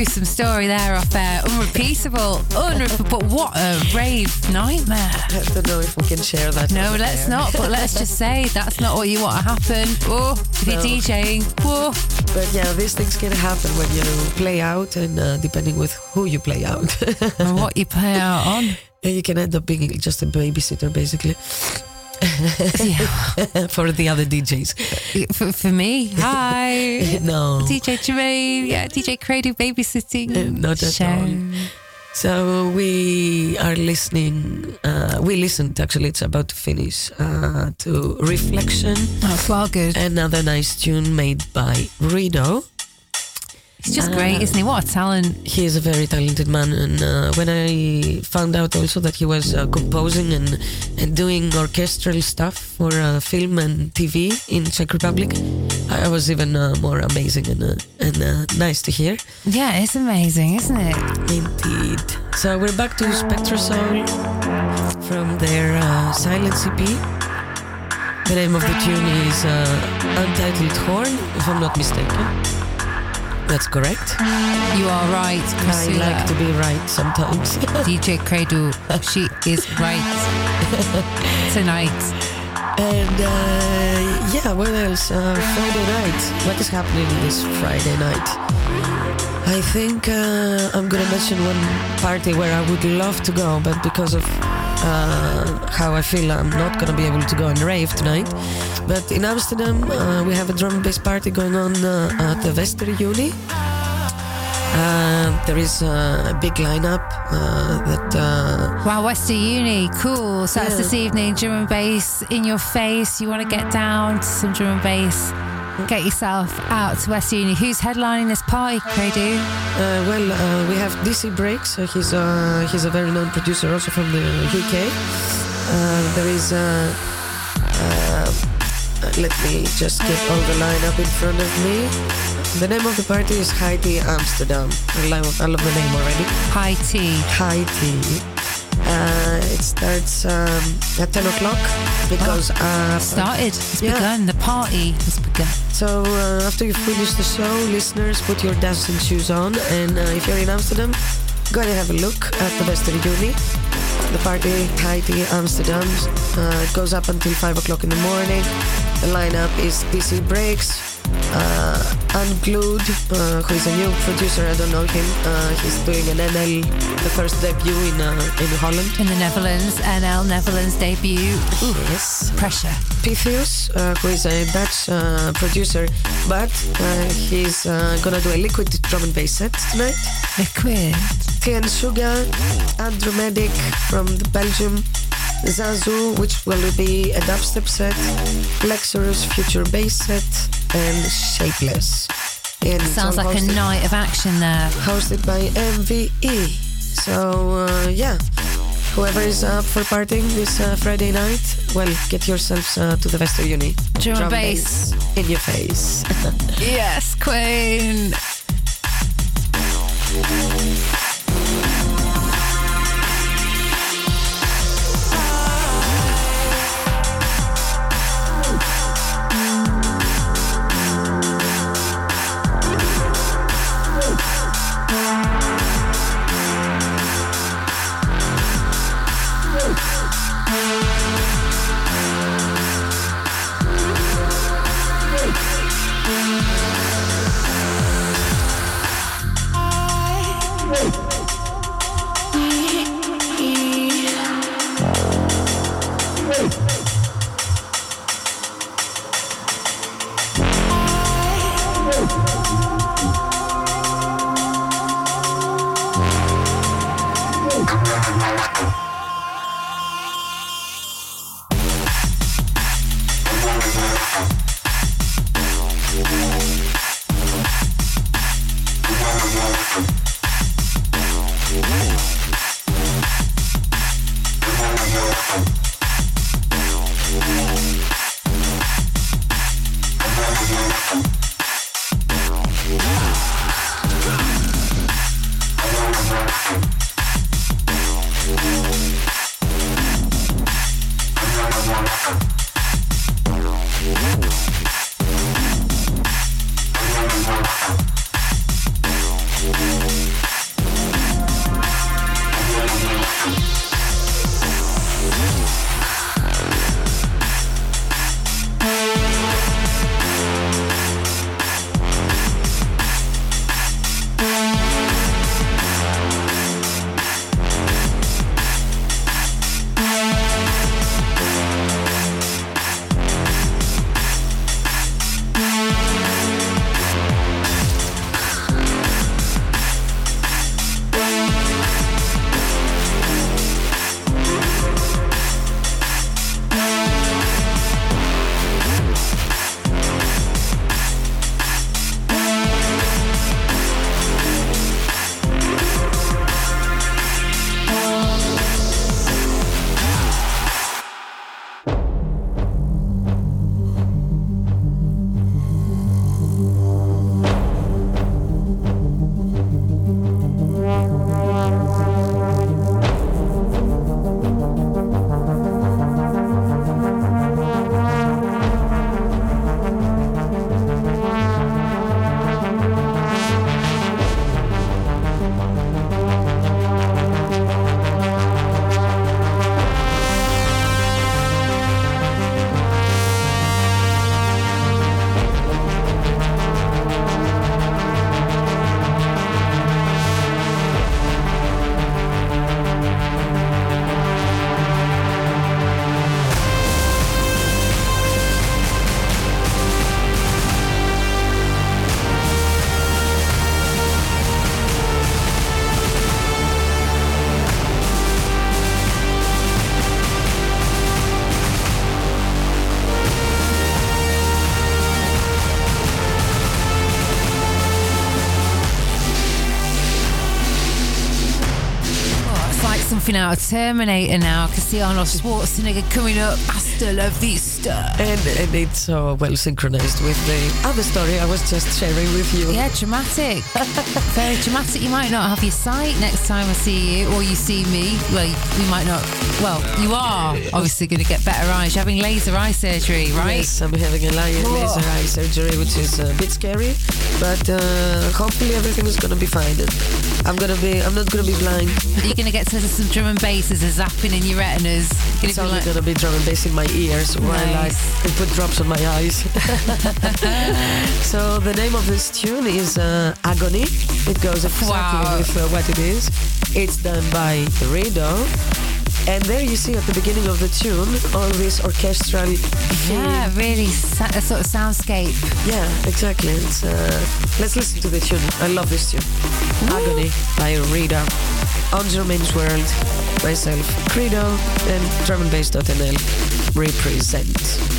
Gruesome story there off there. Unrepeatable. Unrepeatable. But what a rave nightmare. I don't know if we can share that. No, let's there. not. But let's just say that's not what you want to happen. Oh, if you're DJing, whoa. But yeah, these things can happen when you play out, and uh, depending with who you play out, And what you play out on. And you can end up being just a babysitter, basically. for the other DJs. For, for me, hi. no. DJ Germaine, yeah, DJ Credo babysitting. Uh, Not at show. all. So we are listening. Uh, we listened. Actually, it's about to finish. Uh, to reflection. Oh, well, good. Another nice tune made by Rido. He's just great, isn't he? What a talent. He is a very talented man, and uh, when I found out also that he was uh, composing and and doing orchestral stuff for uh, film and TV in Czech Republic, I was even uh, more amazing and uh, and uh, nice to hear. Yeah, it's amazing, isn't it? Indeed. So we're back to SpectraSoul from their uh, Silence EP. The name of the tune is uh, Untitled Horn, if I'm not mistaken. That's correct. You are right, I like to be right sometimes. DJ Credo, she is right tonight. And uh, yeah, what else? Uh, Friday night. What is happening this Friday night? I think uh, I'm gonna mention one party where I would love to go, but because of uh, how I feel, I'm not gonna be able to go and rave tonight. But in Amsterdam, uh, we have a drum and bass party going on uh, at the Vester Uni. Uh, there is uh, a big lineup uh, that uh, Wow, Westerunie, cool. So that's this evening, drum and bass in your face. You want to get down to some drum and bass. Get yourself out to West Uni. Who's headlining this party, Credo? Uh, well, uh, we have DC Breaks. Uh, he's uh, he's a very known producer, also from the UK. Uh, there is. Uh, uh, let me just get all the lineup in front of me. The name of the party is High Tea Amsterdam. I love, I love the name already. High Tea. High Tea. It starts um, at 10 o'clock because uh, Started. It's Yeah. begun. The party has begun. So uh, after you finish the show, listeners, put your dancing shoes on, and uh, if you're in Amsterdam, go and have a look at the Westerunie. The party, Tea Amsterdam, uh, it goes up until five o'clock in the morning. The lineup is DC Breaks, uh, Unglued, uh, who is a new producer. I don't know him. Uh, he's doing an NL, the first debut in uh, in Holland. In the Netherlands, NL Netherlands debut. Ooh, Yes. pressure. Pythius, uh, who is a Dutch uh, producer, but uh, he's uh, gonna do a liquid drum and bass set tonight. Liquid. Tian Suga, Andromedic from the Belgium, Zazu, which will be a dubstep set, Lexurus future bass set, and Shapeless. And Sounds like a night of action there. hosted by MVE. So uh, yeah, whoever is up for partying this uh, Friday night, well, get yourselves uh, to the Westerunie. Drum and bass. in your face. Yes, Queen. Of Terminator now. I can see Arnold Schwarzenegger coming up. Hasta la vista. And, and it's so well synchronized with the other story I was just sharing with you. Yeah, dramatic. Very dramatic. You might not have your sight next time I see you or you see me. Well, you might not. Well, you are obviously going to get better eyes. You're having laser eye surgery, right? Yes, I'm having a laser eye surgery, which is a bit scary, but uh, hopefully everything is gonna be fine. I'm gonna be, I'm not gonna be blind. You're going to get to some drum and bass as a zapping in your retinas. Gonna It's only like- gonna be drum and bass in my ears while I Nice. I put drops on my eyes. so the name of this tune is uh, Agony. It goes exactly Wow. with uh, what it is. It's done by Rido. And there you see at the beginning of the tune all this orchestral theme. Yeah, really a sort of soundscape. Yeah, exactly. It's, uh, let's listen to the tune. I love this tune. Agony by Rido. On Germaine's World, myself, Credo, and DrumandBass.nl represent.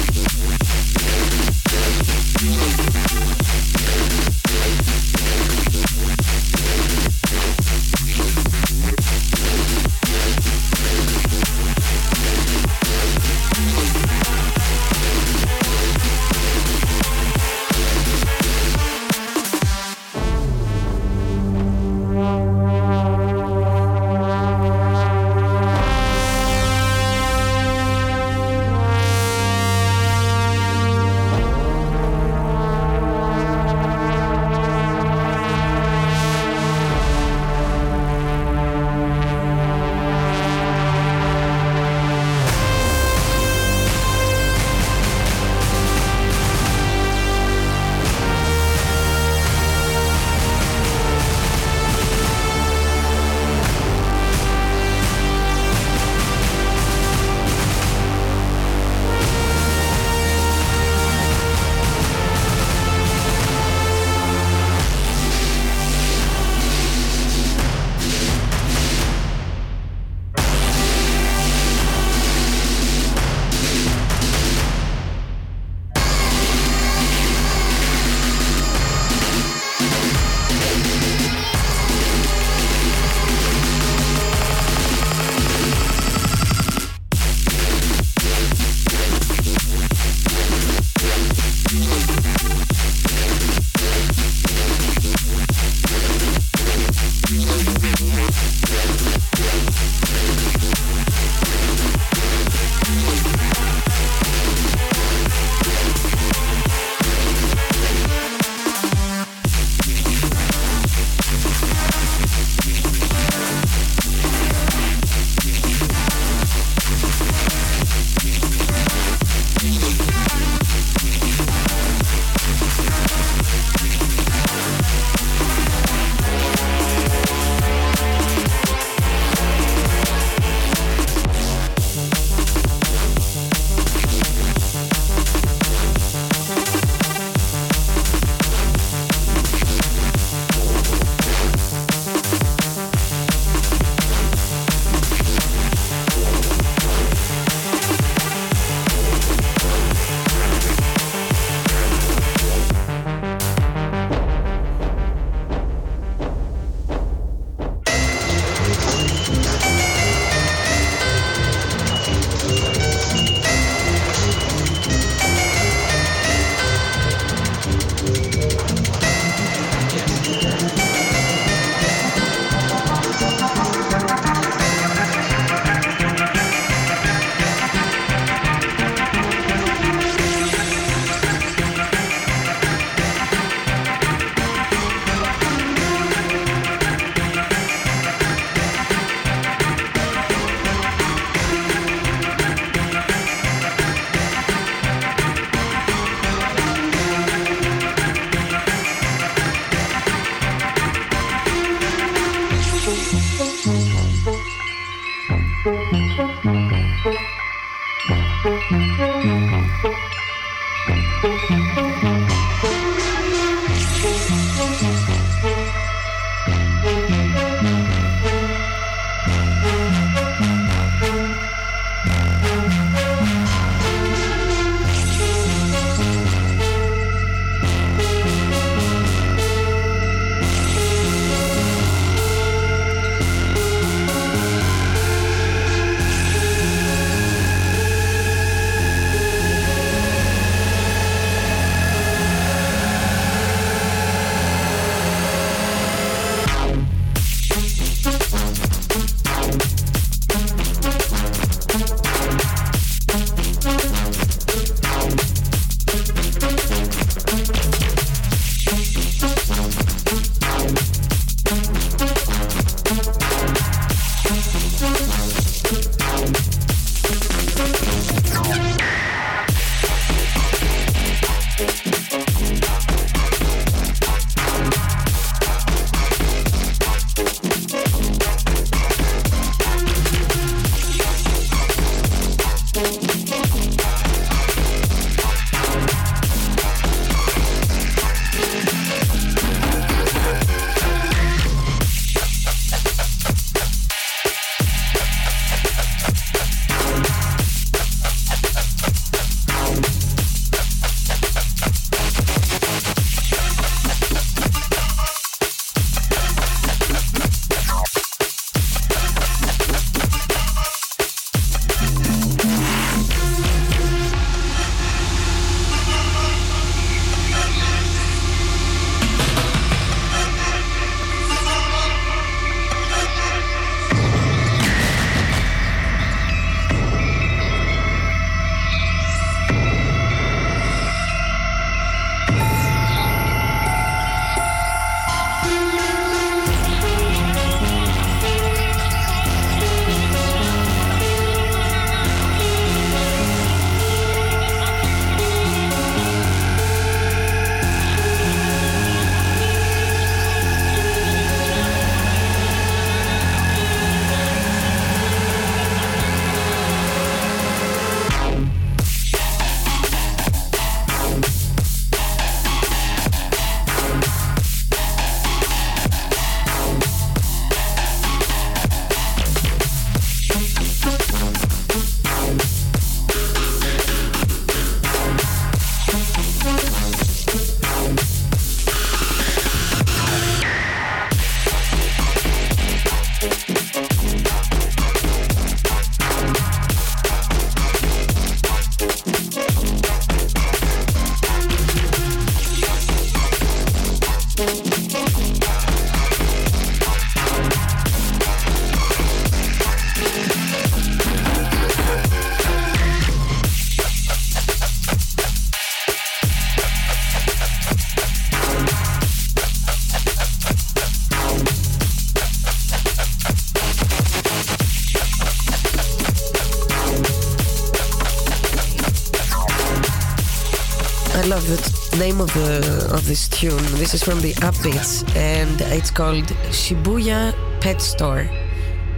Name of the of this tune. This is from the Upbeats, and it's called Shibuya Pet Store.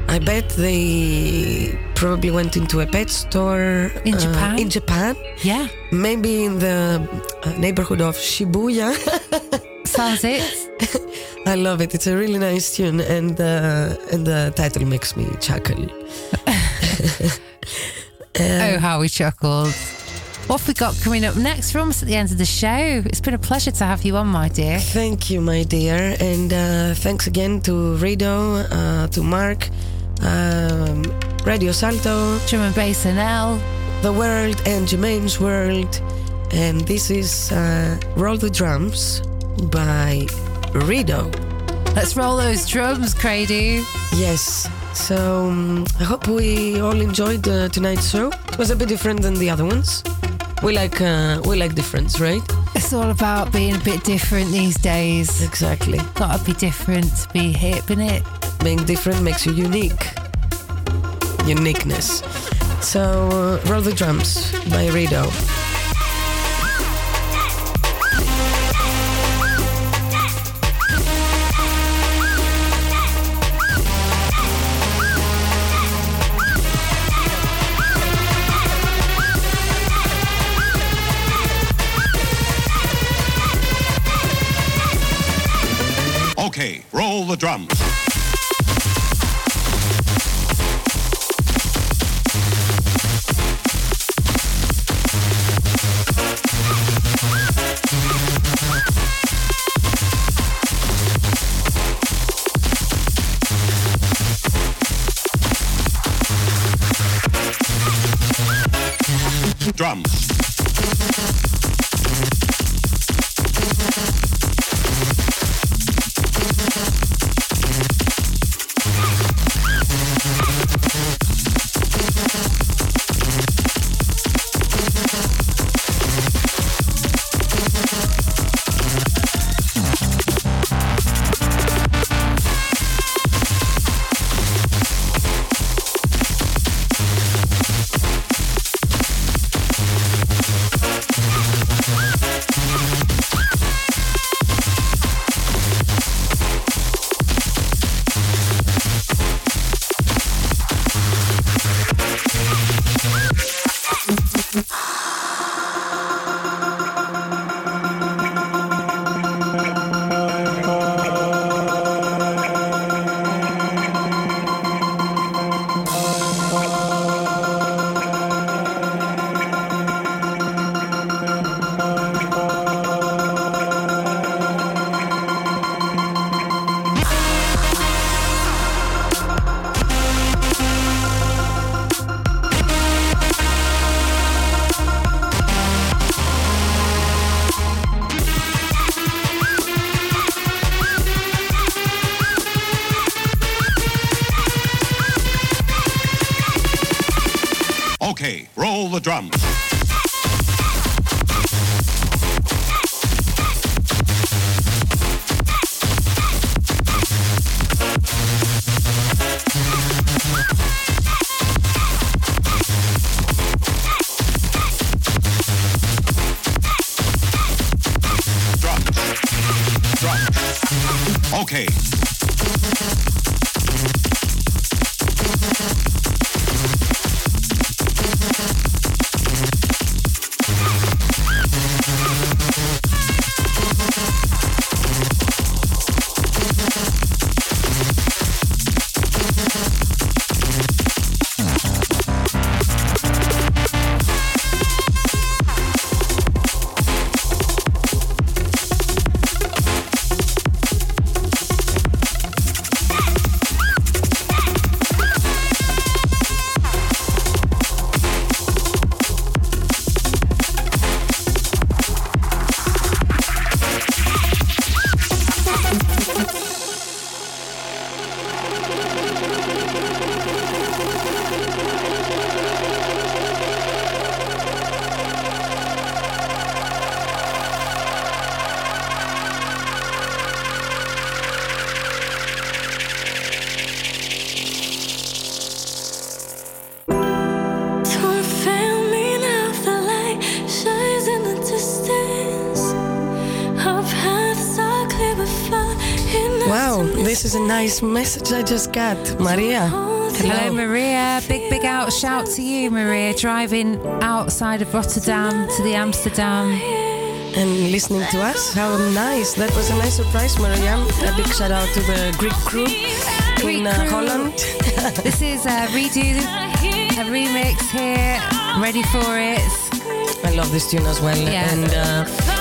I bet they probably went into a pet store In uh, Japan? In Japan, Yeah. maybe in the uh, neighborhood of Shibuya. Sounds it. I love it. It's a really nice tune, and uh, and the title makes me chuckle. oh, how we chuckled. What we got coming up next? We're almost at the end of the show. It's been a pleasure to have you on, my dear. Thank you, my dear, and uh, thanks again to Rido, uh, to Mark, um, Radio Salto, Drum and Bass NL. The World, and Germaine's World. And this is uh, Roll the Drums by Rido. Let's roll those drums, Crady. Yes. So um, I hope we all enjoyed uh, tonight's show. It was a bit different than the other ones. We like uh, we like difference, right? It's all about being a bit different these days. Exactly. Gotta be different to be hip, innit? Being different makes you unique. Uniqueness. So, uh, Roll the Drums by Rido. Okay, roll the. Drums. Nice message I just got. Maria. Hello, Maria. Big, big out shout to you, Maria, driving outside of Rotterdam to the Amsterdam. And listening to us. How nice. That was a nice surprise, Maria. A big shout out to the Greek crew in uh, crew. Holland. This is a redo, a remix here. Ready for it. I love this tune as well. Yeah. And uh,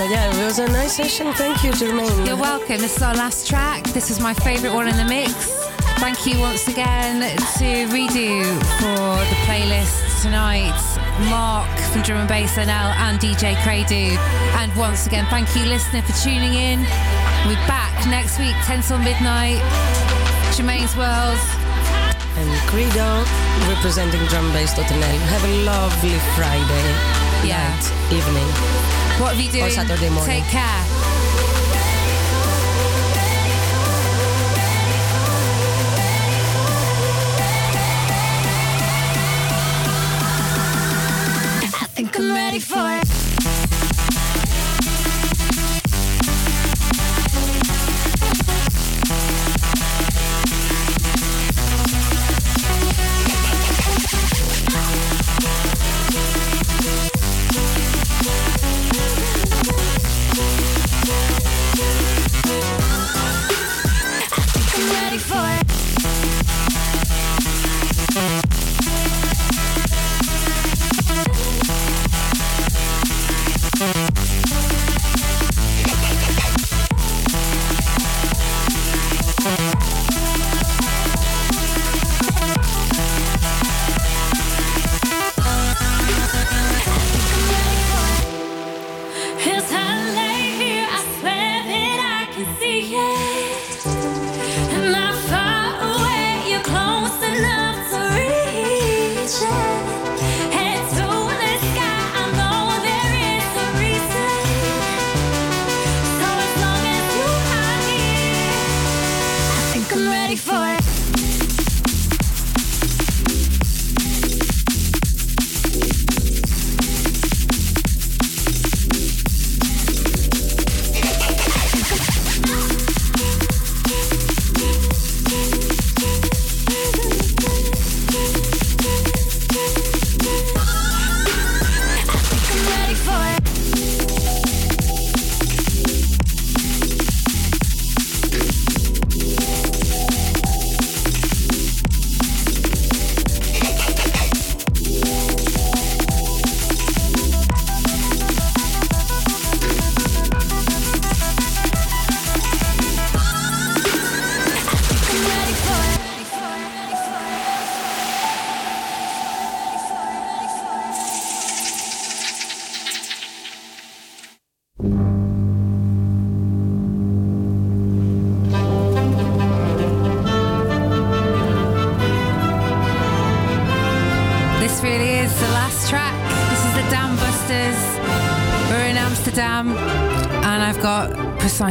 so, yeah, it was a nice session. Thank you, Germaine. You're welcome. This is our last track. This is my favourite one in the mix. Thank you once again to Rido for the playlist tonight. Mark from Drum and Bass NL and DJ Credo. And once again, thank you, listener, for tuning in. We're back next week, 10 till midnight. Germaine's World. And Credo representing drumbase.nl. Have a lovely Friday Yeah. night, evening. What have you doing? Or Saturday morning. Take care. I think I'm ready for it.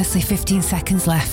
Precisely 15 seconds left.